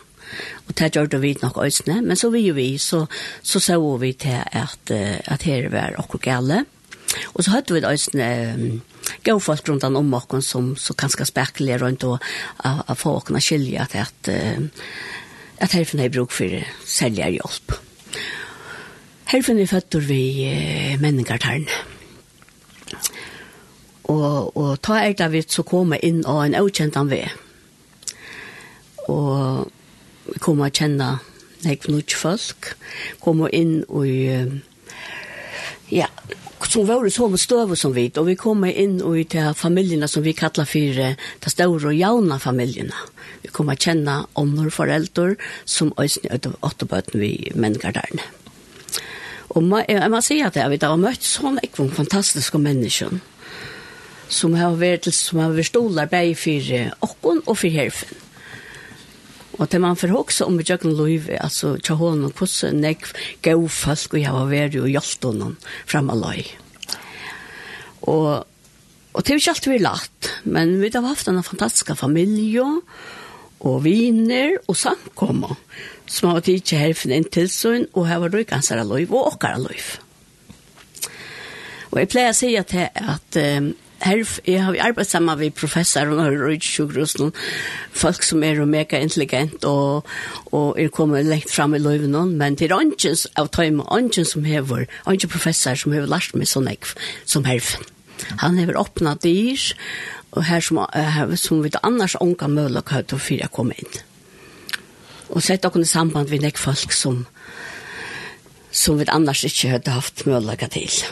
Og det gjør det vi nok øyne, men så vi jo vi, så, så så vi til at, at her var akkurat gale. Og så hadde vi øyne um, gå folk rundt om oss som så ganske spekler rundt og få åkne skilje til at, at at herfen har bruk for særlig hjelp. Herfen er født vi eh, menningartarn. Og, og ta er det vi så komme inn av en avkjent han ved. Og vi kommer å kjenne nek nok folk. Komme inn og ja, som var det som støve som vi, og vi kom inn i til familiene som vi kallar for de store og jauna familiene. Vi kom å kjenne ånder foreldre som øyne åttebøten vi mennesker der. Og man, jeg må si at jeg vet, har møtt sånne ekvom fantastiske mennesker som har vært, som har vært stoler bare for åkken og for herfen. Og det man får også om i Jøkken liv, altså til hånden, hvordan jeg gav folk og jeg var veri og hjelpte honom frem av løy. Og, og det er ikke alltid vi lagt, men vi har haft en fantastisk familie og viner og samkommer som har vært ikke herfen inn tilsyn og her var røykansere løy og åkere løy. Og jeg pleier å si at, at um, her, jeg har arbeidet sammen med professor og røydsjukrosen, folk som er mega intelligent og, og er kommet lengt fram i løyven, men det er ikke av tøyme, ikke som hever, ikke professor som hever lært meg sånn ekv, som herfen. Han hever åpnet dyr, og her som, her, som vi annars unga mulighet til å fyre komme inn. Og sett dere i samband med nekk folk som, som vi annars ikke hadde haft mulighet til.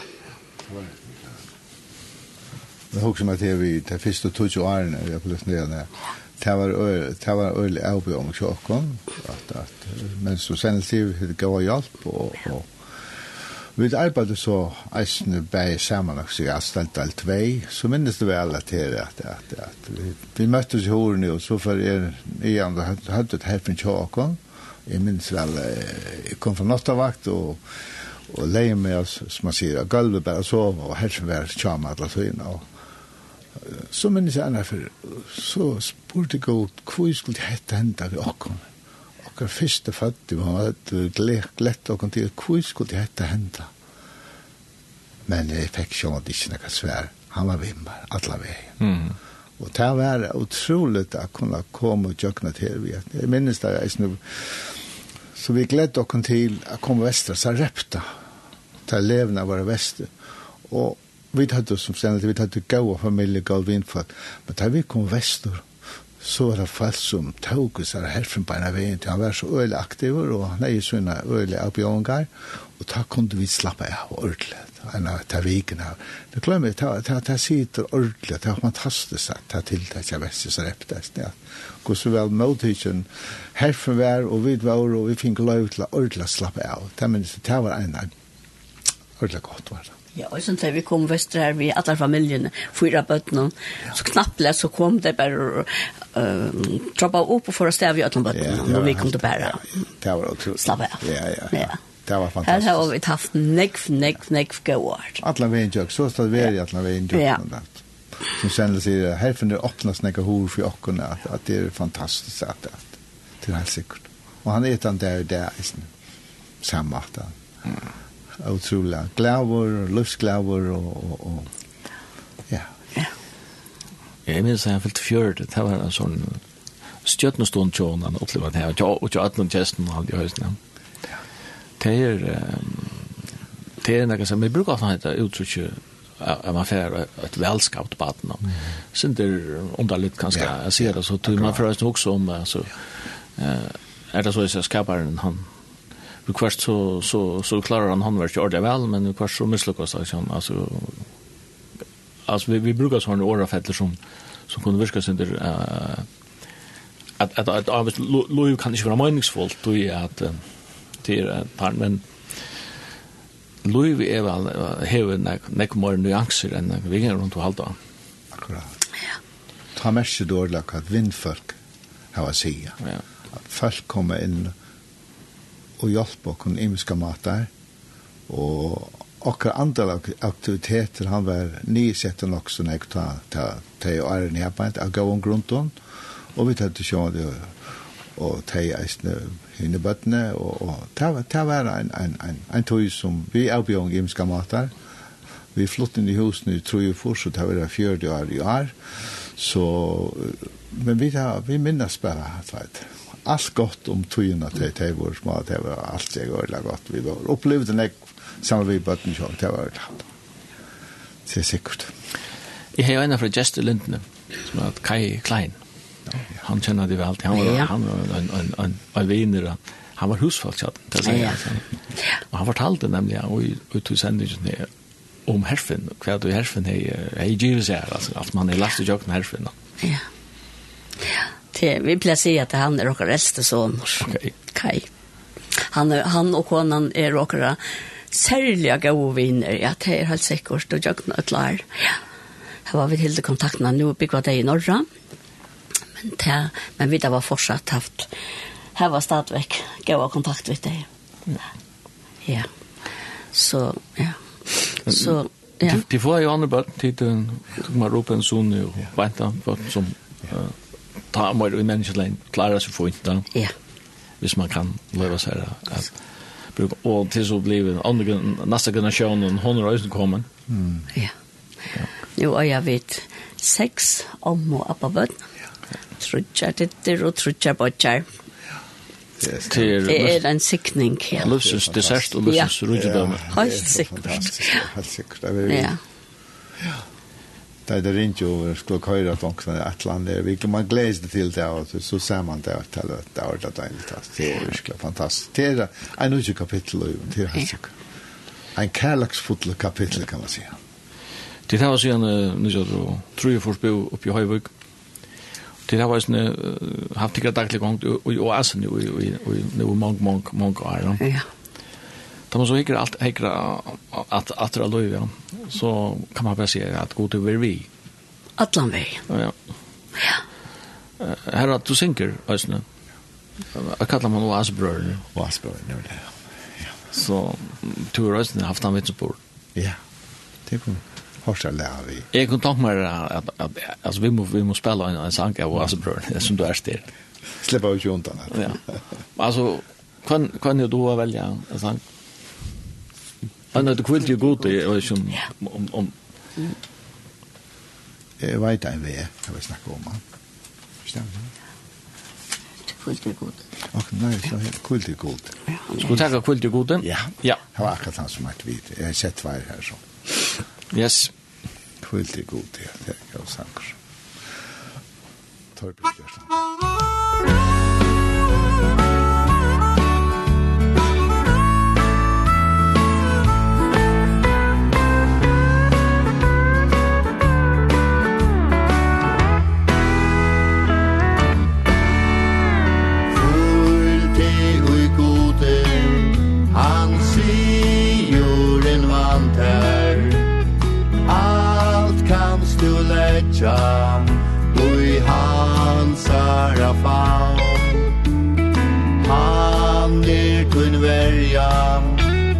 Men hugsa meg til vi, de første 20 årene vi har blitt var der, det var øyelig arbeid om kjøkken, at, at, men så senere til vi gav hjelp, og, og vi arbeidde så eisene bei sammen, og så jeg stelt alt vei, så minnes det vel at det at, at, at vi, vi møttes i hårene, og så for er, jeg hadde et herfen kjøkken, jeg minnes vel, jeg kom fra nattavakt, og og leie meg, som man sier, av gulvet bare sov, og helst var tjama alle tøyene, og så minnes jeg henne for, så spurte jeg godt, hvor skulle det hette henda vi okkom? Okkar første fattig, man var et glett okkom til, hvor skulle det hette henda? Men jeg fikk sjån at ikke noe svær, han var vimmar, alla vei.
Mm.
Og det var utroligt å kunne komme og jøkna til vi. Jeg minnes det, jeg snu, så vi gledde okkom til å komme vestra, så repta, ta levna våre vestra, og vi hadde som stedet, vi hadde gau og familie gau vinfatt, men da vi kom vestur, så var det folk som tog oss her herfra på en av veien til han var så øyelig aktiv, og han er jo sånne øyelig avbjørngar, og da kunne vi slappe av ordentlig, en av ta viken av. Det glemmer jeg, det sitter ordentlig, det er fantastisk at det tiltak jeg vet, så reptes det, Gå så vel måltidsen herfra var, og vi var, og vi fikk lov til å ordentlig slappe av. Det minnes, det var en av ordentlig godt var det.
Ja, og sånn til vi kom vest her, vi alle familiene, fyra bøttene, så knappt så kom det bare og troppa opp og for å stave i alle bøttene, når vi kom til bæra.
Det var utrolig.
Slapp av.
Ja, ja,
ja.
Det var fantastisk.
Her har vi haft nekv, nekv, nekv gård.
Alle veien jøk, så stod vi i alle veien jøk.
Ja.
Som sen sier, her finner det åpnes nekka hår for åkkerne, at, at det er fantastisk at det er. Det er helt sikkert. Og han er etan der og der, samme at han. Mm utrolig glæver, løvsglæver og, og, og ja. Ja.
Jeg minns at jeg fyllte fjørt, det var en sånn stjøtnestånd tjån han opplevde det her, og tjå 18 tjesten og hadde i høysene. Det er, det er noe som, vi bruker alltid hette uttrykket, at man får ett välskapt barn. Mm. Så det er underligt
kanske
jeg sier det så tror man förresten også om alltså eh är det så att skaparen han Och kvart så så så klarar han handverk ordentligt väl men och kvart så misslyckas han alltså alltså vi vi brukar såna åra fäller som som kunde virka sin där eh att att att Louis kan inte vara meningsfullt då är att det är par men Louis är väl har nek nek mer nyanser än vi kan runt och hålla.
Akkurat. Ja. Ta mest dåligt att vindfolk har jag säga.
Ja.
Folk kommer in og hjelpe oss i imiske mater, og akkurat andre aktiviteter han var nysett nok som jeg ta til å ære nedbeint av gåen grunnen, og vi tatt til å det og ta i eisne henne bøttene, og, og ta var en, en, en, en tog som vi avbjørn i imiske mater, vi flott inn i husen i Trojefors, så det var fjörde år i år. Så, men vi, vi minnes bare, vet allt gott om tøyna til det var små, det var alt jeg var godt. Vi var opplevd en ekk sammen vi bøtten sjål, det var godt. Det er sikkert.
Jeg har en fra Jester Lindne som heter Kai Klein. Han kjenner det vel. Han var, han var en, en, en, en viner, han var husfalkjatt, det sier jeg. Og han fortalte nemlig, og ut i sendingen om herfen, hva du herfen er, er i gyres her, altså, at man er last i jøkken herfen.
Ja. Ja. Det, vi pleier å si at han er och eldste son.
Okej.
Kai. Han han och konan är och særlig gode vänner. Ja, det är helt sikkert og jag et lær. Ja. Her var vi helt det kontaktene. Nå kvar det i norra. Men det, men vi där var fortsatt haft. Här var stadigvæk goda kontakt med det. Ja. ja. Så ja. Så ja.
De, de får jo andre bøtten til den. Du man ropar en son nu. Vänta, vad som Ja ta mer i menneskelein, klara seg for ikke,
ja.
hvis man kan løyva seg her. At, og til så blir andre, neste generasjonen, hun er også kommet. Mm.
Ja. ja. Jo, og jeg vet, seks om og appa bøtt, trutja titter og trutja bøtjar.
Til,
det er en sikning, ja.
Løsens dessert og løsens
rujtidømme.
Ja, helt
sikkert.
Helt sikkert, det er
Ja.
Ja er det inte över skulle köra att också ett land där vi man gleder seg til det og så ser man det att det har det deilig, det er virkelig fantastisk. det er en ny kapitel och det sikkert. en kärleksfull kapittel, kan man si.
det har var en nu så tror jag förspel upp i Höjvik det har varit en haft det dagliga gång och och alltså nu och nu många många många år
ja.
Da man så hikker alt hikker at at det er lov, ja. Så kan man bara si at god över vi.
Allan väg.
Ja. Ja. Herra, du synker ösnen. Jag kallar man
Oasbrörn. Oasbrörn, det var det.
Så tur ösnen haft han vitsbord.
Ja. Det kom hårt att
lära vi. Jag kan tänka mig att, alltså, vi måste vi må spela en, en sang av Oasbrörn som <laughs> du är still.
Släppa ut ju undan.
Ja. Alltså, kan, kan du då välja en sang? Ja. Anna, du kvilt jo god i, og ikke om... om,
Jeg vet en vei, jeg vil snakke om han. Stemmer det?
Kvilt jo god.
Ok, nei, så
kvilt jo god.
Skal du takke kvilt jo god?
Ja.
ja.
Det var akkurat han som er vidt. Jeg har sett hver her så.
Yes.
Kvilt jo god, ja. Det er jo sanger. Torbjørn Gjersen.
jam Ui hans hansara faun. Han er kun verja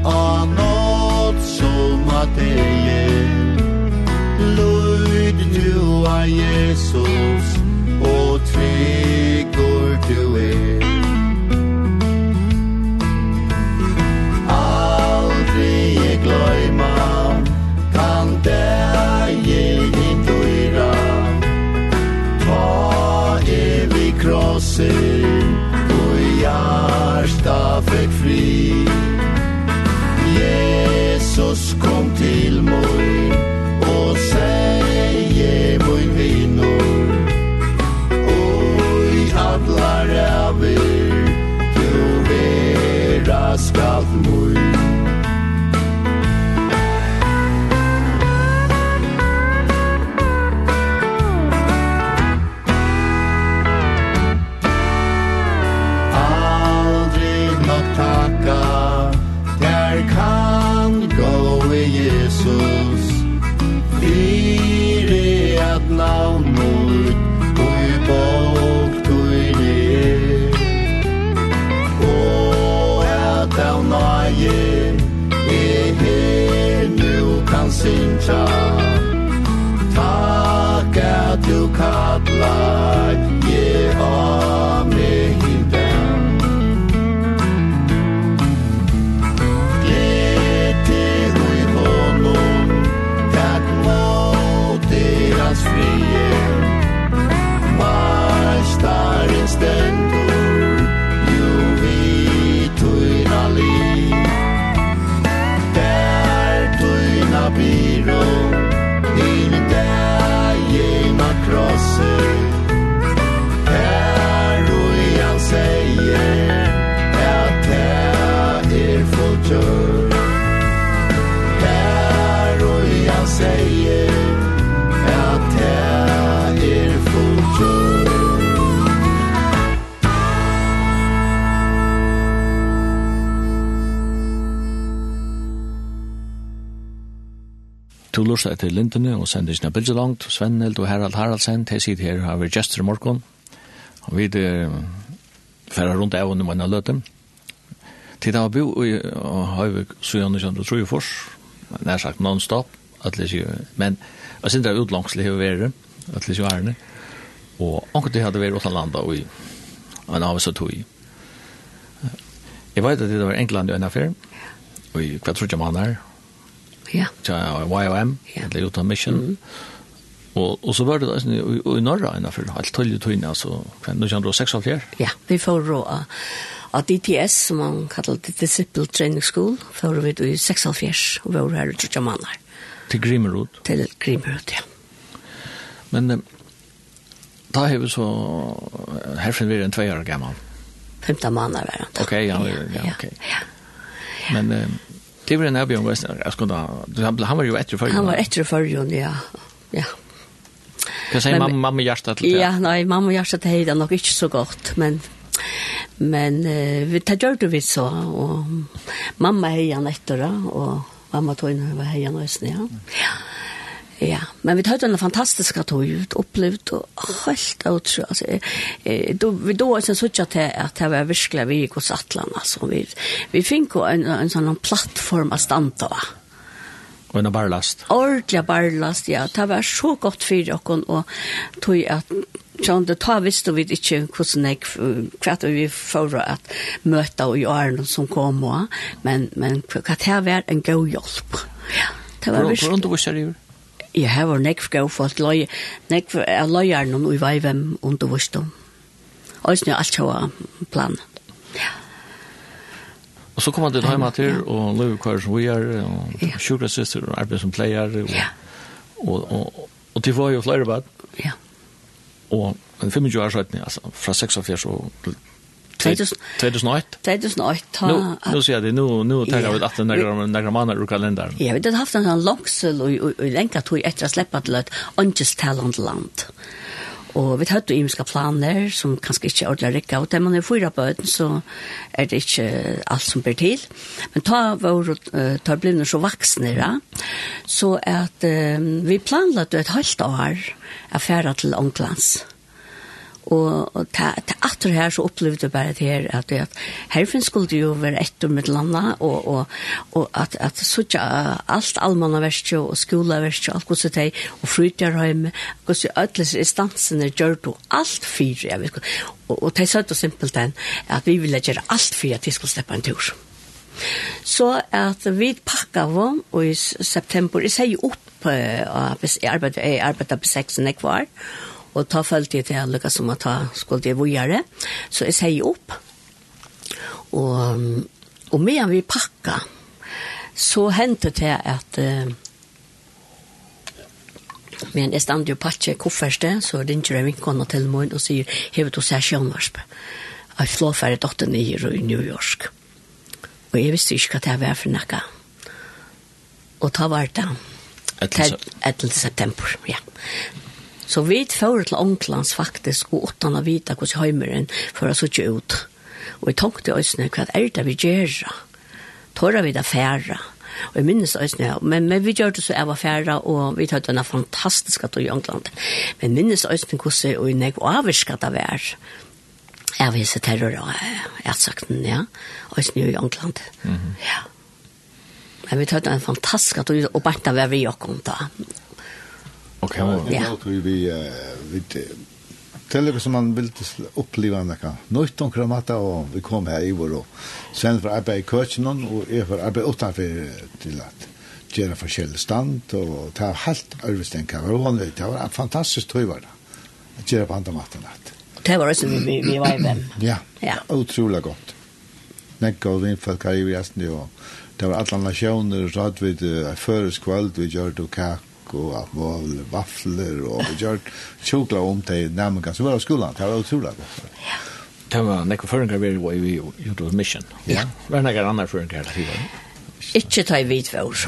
A nåt som at eie Lyd du a Jesus.
to lursa etter Lindene og sender sina bilder langt. Svenneld og Harald Haraldsen, de sitter her har vi gestur i morgon, Og vi er færre rundt av under mange løte. Tid av bo i Høyvik, vi og tror jo fors. Nær sagt non-stop. Men jeg synes det er utlangslig å være. Atlis jo ærene. Og anker det hadde vært åttan landa og i. Og en av oss og tog i. Jeg vet at det var England i en affær. Og i hva tror jeg man er.
Ja.
Ja, YOM, eller Utah Mission. Mm. Og, og så var det altså, i, i Norra innenfor halvt tølge tøyne, altså 1906
Ja, vi får rå av DTS, som man kallar det Disciple Training School, får vi i 76 og vi var her i Trudjamanar.
Til Grimerud?
Til Grimerud, ja.
Men eh, da har vi så, herfra vi en tvei år gammal.
15 måneder var han
da. Ok, ja, ja, ja, ok.
Ja, ja.
Men... Eh, Det var en avbjørn, jeg skulle da, han var jo etter førjon.
Han var etter førjon, ja. Ja.
Hva
sier
mamma, mamma hjertet til det?
Ja, nei, mamma hjertet til det nok ikke så godt, men men uh, vi tar gjør det vi så, og mamma hei han etter, og mamma tog inn over hei han også, ja. Ja. Ja, men vi hade en fantastisk tur opplevd og helt utro. Altså, eh, då vi då alltså så att at det var virkelig vi gikk hos Atlan. Altså, vi vi fick en en sånn plattform av stand av.
Och en barlast.
Ordentlig barlast, ja. Det var så godt for dere. og tog at John, det tar visst og vi ikke hvordan jeg, hva vi får at møte og gjøre som kom, men, men hva det var en god hjelp. Ja, det var virkelig.
Hvordan du var seriøst?
jeg har vært nekv gav folk løy, nekv er løyeren og i veivem undervist om. Og sånn alt var plan. Ja.
Og så kommer han til hjemme til, og løy hva som vi er, og
ja.
sjukresøster, og arbeid som pleier, og,
ja.
og, og, og, til var jo flere bad.
Ja.
Og 25 år siden, altså, fra 46 og
til
2008?
2008.
Nu, nu ser jag det, nu, nu tar jag ut att några månader ur kalendern.
Ja, vi hade haft en sån långsel och länka tog efter att släppa till ett ångesttalande land. Og vi hadde imiske planer som kanskje ikke er ordentlig rikket, og da man er fyra på så er det ikke alt som ber til. Men ta vår ta blivner så vuxna da. så at um, vi planlade et halvt år affæra til Ånglands. Og, og til, til atter her så opplevde jeg bare det her at, at herfinn skulle jo være etter med landa og, og, og at, at så ikke alt allmanna verste og skola verste og alt gos det og frytjarhøyme gos det ødeles instansene gjør det alt fyre jeg vet og, og det er søtt og simpelt enn at vi ville gjøre alt fyre at vi skulle slippe en tur så at vi pakka vom og i september jeg sier opp uh, jeg arbeidet på 6 jeg var Og ta følte jeg til alle som å ta skulle jeg vågjere. Så jeg sier opp. Og, og medan vi pakka, så hendte det at uh, men jeg stand jo pakke kofferste, så ringer jeg vinkene til morgen og sier, «Hever du seg sjønvarsp. Jeg flå færre dotter dotterne i New York. Og jeg visste ikke hva det var for noe. Og ta var det. 11. 11. september, ja. Så vi får til Ånglands faktisk, og åttan å vite hvordan heimeren for å sitte ut. Og jeg tenkte øsne, hva er det vi gjør? Tårer vi det færre? Og jeg minnes øsne, men, men vi gjør det så jeg var færre, og vi tar denne fantastiske tog i Ångland. Men minnes øsne hvordan og jeg avvirket det vær. Jeg viser terror og ætsakten, ja. Øsne i Ångland. Mm -hmm. Ja. Men vi tar tatt en fantastisk, og bare det var vi jo kom da.
Okej.
ja.
ja. Jag tror vi vi Tell som man vill uppleva en vecka. Nytt om kramata och vi kom här i vår och sen för arbete i Kirchenon och är för arbete utanför till att göra forskjellig stand og ta helt arvestein Det var vanlig. Det var en fantastisk tøyvar det, At gjøre på andre maten at.
Det var også vi, vi var i hvem. <clears throat>
Ja,
ja.
utrolig godt. Nekka og vindfalk her i Vestny og det var alle nasjoner og så hadde vi det føreskvald vi gjør det kak og alt mål vafler, og vi gjør tjokla om til nærmengen som var av skolan. Det var utrolig godt. Ja.
Det var nekka føringar vi var i Jodol Mission.
Ja.
Var nekka annar føringar til det?
Ikke ta i vidt
for oss.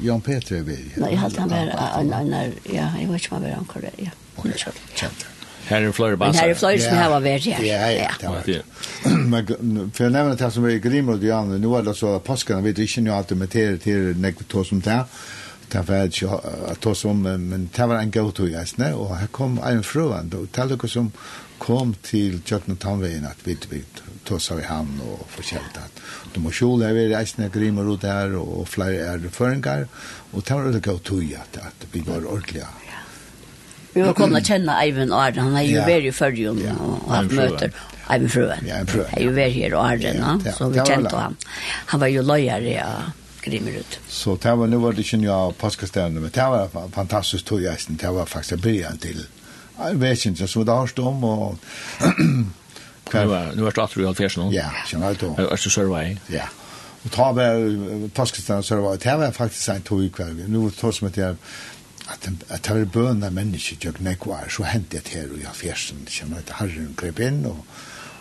Jan Peter er vi.
Nei, jeg halte han var en annen, ja, jeg vet ikke om han var anker ja.
Ok, kjent det.
Her er flere basar.
Her er flere som har vært,
ja. Ja, ja, ja. Men for jeg nevner det som er i Grimrod, Jan, nå er det så at påskene vet ikke noe alt om det til nekva tog som det det var ikke å ta som, men det var en god tog jeg, og her kom en frøen, og det var som kom til Kjøkken og Tannveien, at vi tog seg vi han og forskjellig at de må kjole her, vi reisende grimer ut her, og flere er føringer, og det var en god tog jeg, at vi var ordentlige.
Vi var kommet å kjenne Eivind Arden, han er jo vært i
førjen,
og hatt møter. Eivind Frøen.
Ja, Frøen.
Han er jo vært her og Arden, så vi kjente han. Han var jo løyere, ja grimmer ut.
Så det var, nu var det ikke nye påskestevne, men det var fantastisk tog jeg, det var faktisk början til Jeg vet ikke, så det har stått om, og <clears throat>
Nu var nu var det atru alfers nu.
Ja, sjón alto.
Erstu survey.
Ja. Og ta var Pakistan survey. Det var faktisk en tog i kveld. Nu var tog som at jeg at at det var bønna mennesker jeg nekvar så hentet det her og fjersen kjenner at herren grep inn og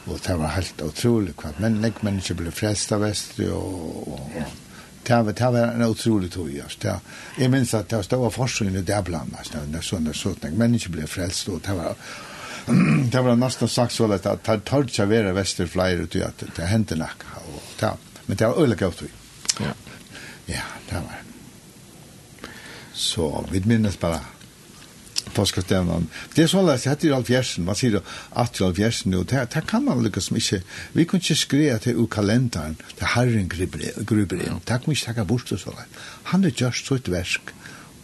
og det var helt utrolig hva men nek mennesker ble frelst av vest og, og, og det var, det var en otrolig tog. Alltså. Jag minns att <clears throat> det var forskning i där bland annat. När sådana sådana människor blev frälst. Och det var, det var nästan sagt så att det tar sig vara västerflyer ut att det hände nack. Men det var olika otrolig.
Ja.
Ja, det var. Så vi minns bara påskastevnan. Det er så lätt, det er allt fjärsen, man sier at det er allt fjärsen nu, det, det kan man lyckas som ikke, vi kan ikke skrive til u kalenderen, det herren gruber inn, det kan vi ikke tacka bort og så lätt. Han er just så et versk,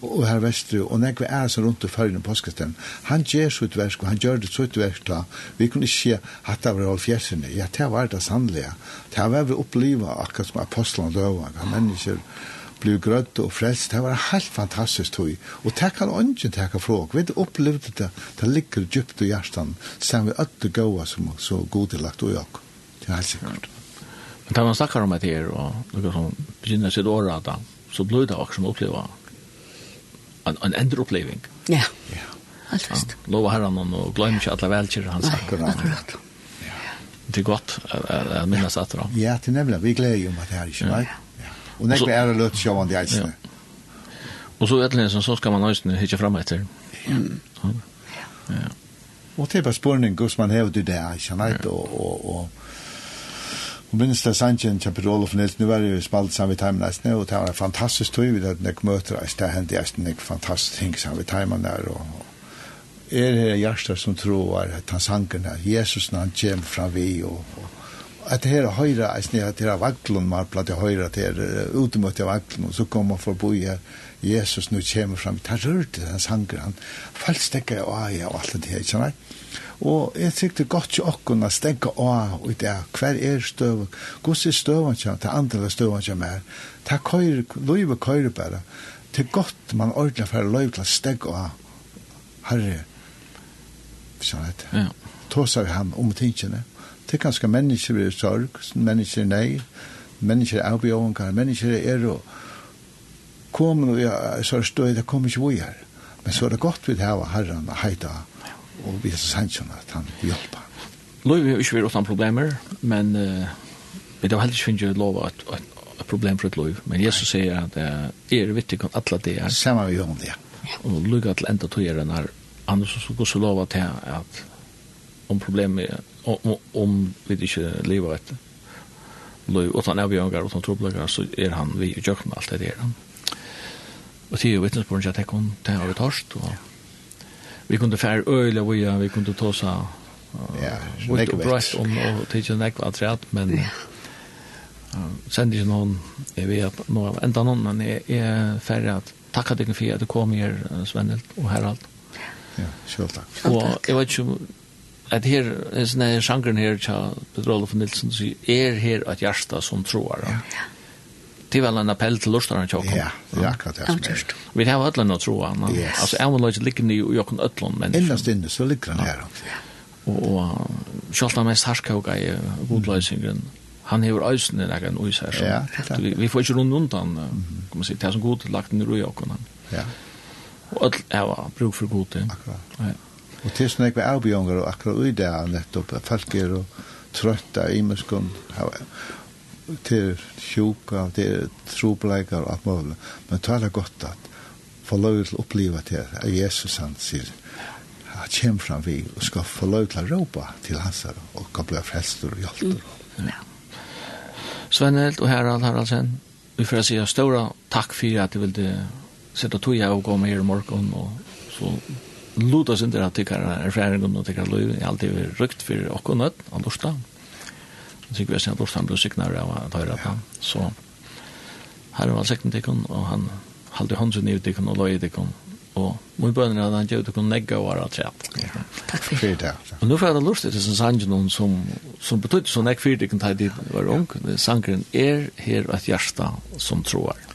og her vestru, og nekve er så rundt og fyrir påskastevn, han gjør så et versk, og han gjør det så et versk da, vi kunne ikke si at det var all fjärsen, ja, det var det sannlige, det var vi oppliva akkurat som apostlan døva, mennesker, mm blev grøtt og frelst. Det var helt fantastisk tog. Og det kan ånden teka fra. Vi opplevde det. Det ligger djupt i hjertan. Sen vi øtte gåa som så god i lagt og jag. Det er helt sikkert.
Men da man snakker om det her, og noe som begynner sitt året da, så blir det også som opplever en, en endre oppleving.
Ja,
ja.
alt visst. Ja.
Lova herran og glöm ikke alle velkjere han sier.
Akkurat.
Akkurat. Ja.
Det er godt å minnes etter.
Ja, det er nemlig. Vi gleder jo om at det her ikke er. Ja. Og nekve er det løtt sjåan de eisene.
Og så etter så skal man eisene hitje fram etter. Ja. Ja.
Og det er bare spørning hos man hever til det, ikke sant? Og, og, og, og minst det sannsyn til Per Olof Nils, nu er det jo spalt sammen ved timen eisene, og det var en fantastisk tøy vi hadde nek møter eisene, det hendte eisene nek fantastisk ting sammen ved timen der, og, er det hjertet som tror at han sanker Jesus når han kommer fra vi, og, og at det her høyre, jeg snitt at det her vaglen var platt høyre, til det her av vaglen, og så kommer man forbi her, Jesus nu kommer fram, han rørte den sanger, han falt falstekka og aia og alt det her, ikke sant? Og jeg tykte godt til okken å stenke av og det er hver er støv, hvordan er støven kjem, det andre støven kjem meg, det er køyre, løyve køyre bare, det er godt man ordentlig for løyve til å stenke av, herre, sånn at,
ja.
Tåsar vi han om tingene, ja Det er ganske mennesker i sorg, mennesker nei, mennesker er avbjøvengar, mennesker er og kommer og ja, så er støy, det kommer ikke vi her. Men så er det godt vi har herren og heida og vi er sannsyn at han hjelper. Løy
vi har ikke vært uten problemer, men uh, vi har heller ikke finnet lov at, et at problem for et løy. Men Jesus sier at uh, er vittig om alle det er.
Samme vi gjør om det.
Og løy at enda tog er den her. Han er så god så lov at, at om problemet om, om om vi ikke lever etter. Løy, utan avgjøringer, utan trobleggere, så er han vi i kjøkken alt det der. Og til jo vittnesbord at jeg kom til å torst, og vi kunne fære øyla vi, vi kunne ta oss av
Ja,
det
er
brøtt om og tidsi nekva atræt, men uh, sender ikke noen, jeg vet noe av enda noen, men jeg er ferdig at takk at jeg fikk at du kom her, Svennel og Herald.
Ja, selv takk.
Og jeg vet ikke at her, er sånn sånne sjangren her, tja, Peter Olof Nilsen, er her et hjärsta som tror. Ja. Det var en appell til lustaren tjokken.
Ja, det er akkurat det som er.
Vi har alle noe troa.
Yes.
Altså, jeg må løse ligge i jokken ødlån mennesker.
Innast inne, så ligger han her.
Og og selv om mest harskauga i godløysingen han hever øysen i egen øys her.
Ja,
vi får ikke rundt undan, kan man si, det er som god lagt ned i jokken.
Ja.
Og alt er bruk for god.
Akkurat.
Ja.
Og til sånn ekve avbjønger og akkurat ui det er nettopp at folk er og trøtta i muskon til sjuka, til trobleikar og alt mulig. Men det er godt at få lov til å oppleva til at Jesus han sier at kjem fram vi og skal få lov til å råpa til hans her og kan bli frelstor og hjelter. Mm.
Ja.
Svennelt og Harald Haraldsen, vi får si stora takk for at du ville sette og tog og gå med her i morgen og så luta sin der tykkar erfaringen og tykkar løy i alt det rykt for okkur nødt av lorsta så vi ser at lorsta blir siknar av at høyre på. så her var sekten tykkun og han halde hans univ tykkun og løy tykkun og mun bønner at han gjør tykkun negga og var at
trepp takk for
det.
og nu fyrir det lorsta til sin sangen som som betydde så nek fyrir tykkun tæg var ung. Sangren er her et hjarta som
troar.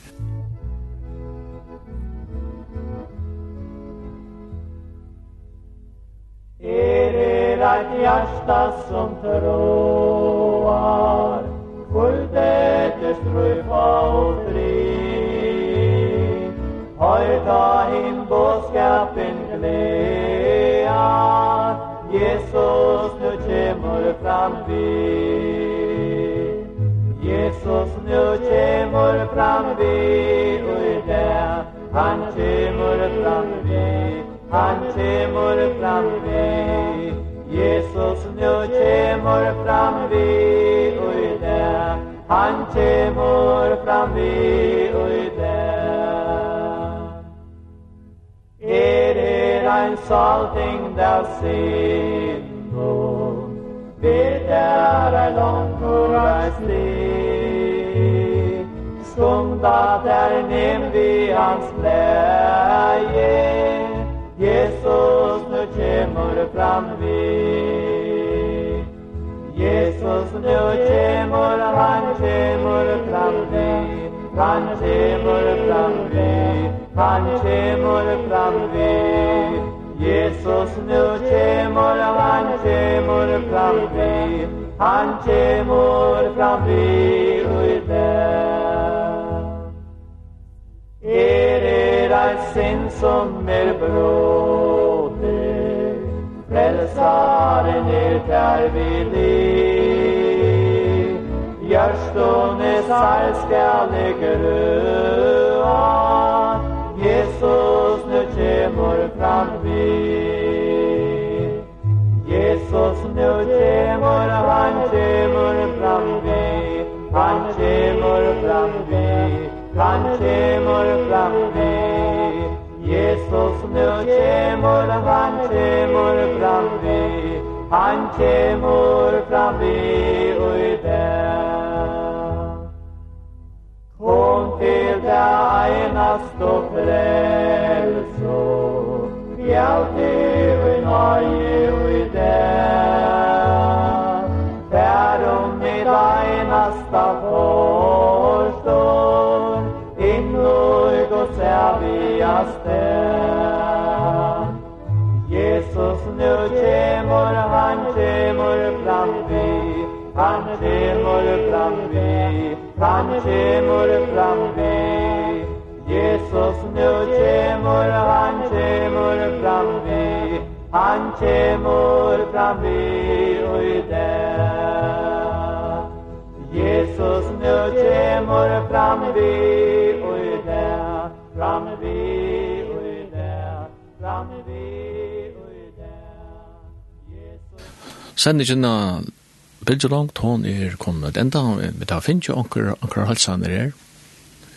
hjärsta som förråar Skjutet är strufa och fri Hojta him boskapen Jesus nu kemur fram vi Jesus nu kemur fram vi Och där han kemur fram vi Han kemur fram vi Jesus nu kjemur fram vi og i det Han kjemur fram vi og i det Er er ein salting der sinno Vet er ei langt og ei sli Skundat er nem vi hans pleie. Jesus nu kjemur fram vi Jesus, nu kjemur, han kjemur fram vi, han kjemur fram vi, han kjemur fram vi. Jesus, nu kjemur, han kjemur fram vi, han kjemur fram vi ui Er er ein sinn som er bror, saren ut der vi li Gjørstående sær skal ikke røa Jesus nu kjemur fram vi. Jesus nu kjemur, han kjemur fram vi. Han kjemur fram vi. Han kjemur fram vi. Jesus nu kjemur, han kjemur fram vi, han kjemur fram vi og i dag. Kom til det einast og frelso, fjalt i vi nøye og i dag. Fær om mitt einast av forstånd, innløg og serviast det. Jesus nu kemur, han kemur fram vi, han kemur fram vi, han kemur fram vi. Jesus nu kemur, han kemur fram vi, han kemur fram vi och i. Jesus nu kemur fram vi och i fram vi och i fram vi. Sender
ikke noe bilder langt, hun er kommet enda, vi tar finnes jo anker, anker halsaner her,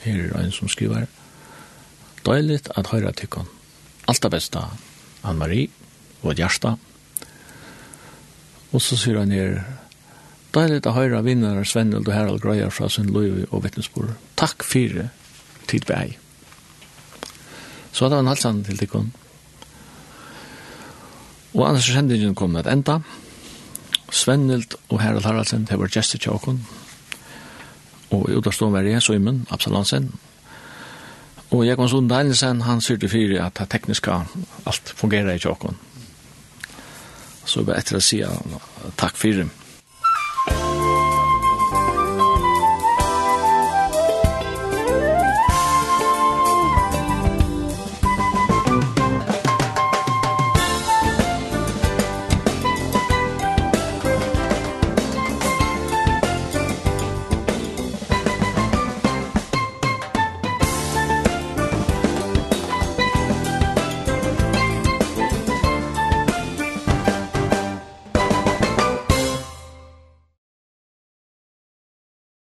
her er en som skriver, døyligt at høyre tykken. Alt det beste, Anne-Marie, og et hjerte. Og så sier han her, døyligt at høyre vinner Svendel og Harald Grøyer fra sin Louis og vittnesbord. Takk fire, tid bei. Så det var en halsaner til tykken. Og annars sendingen kom et enda, og Svennild og Harald Haraldsen, det var gestet til åkken. Og i utavstånd var jeg, Søymen, Absalansen. Og jeg kom sånn Danielsen, han syrte for at det tekniske alt fungerer i åkken. Så jeg var etter å si takk for det.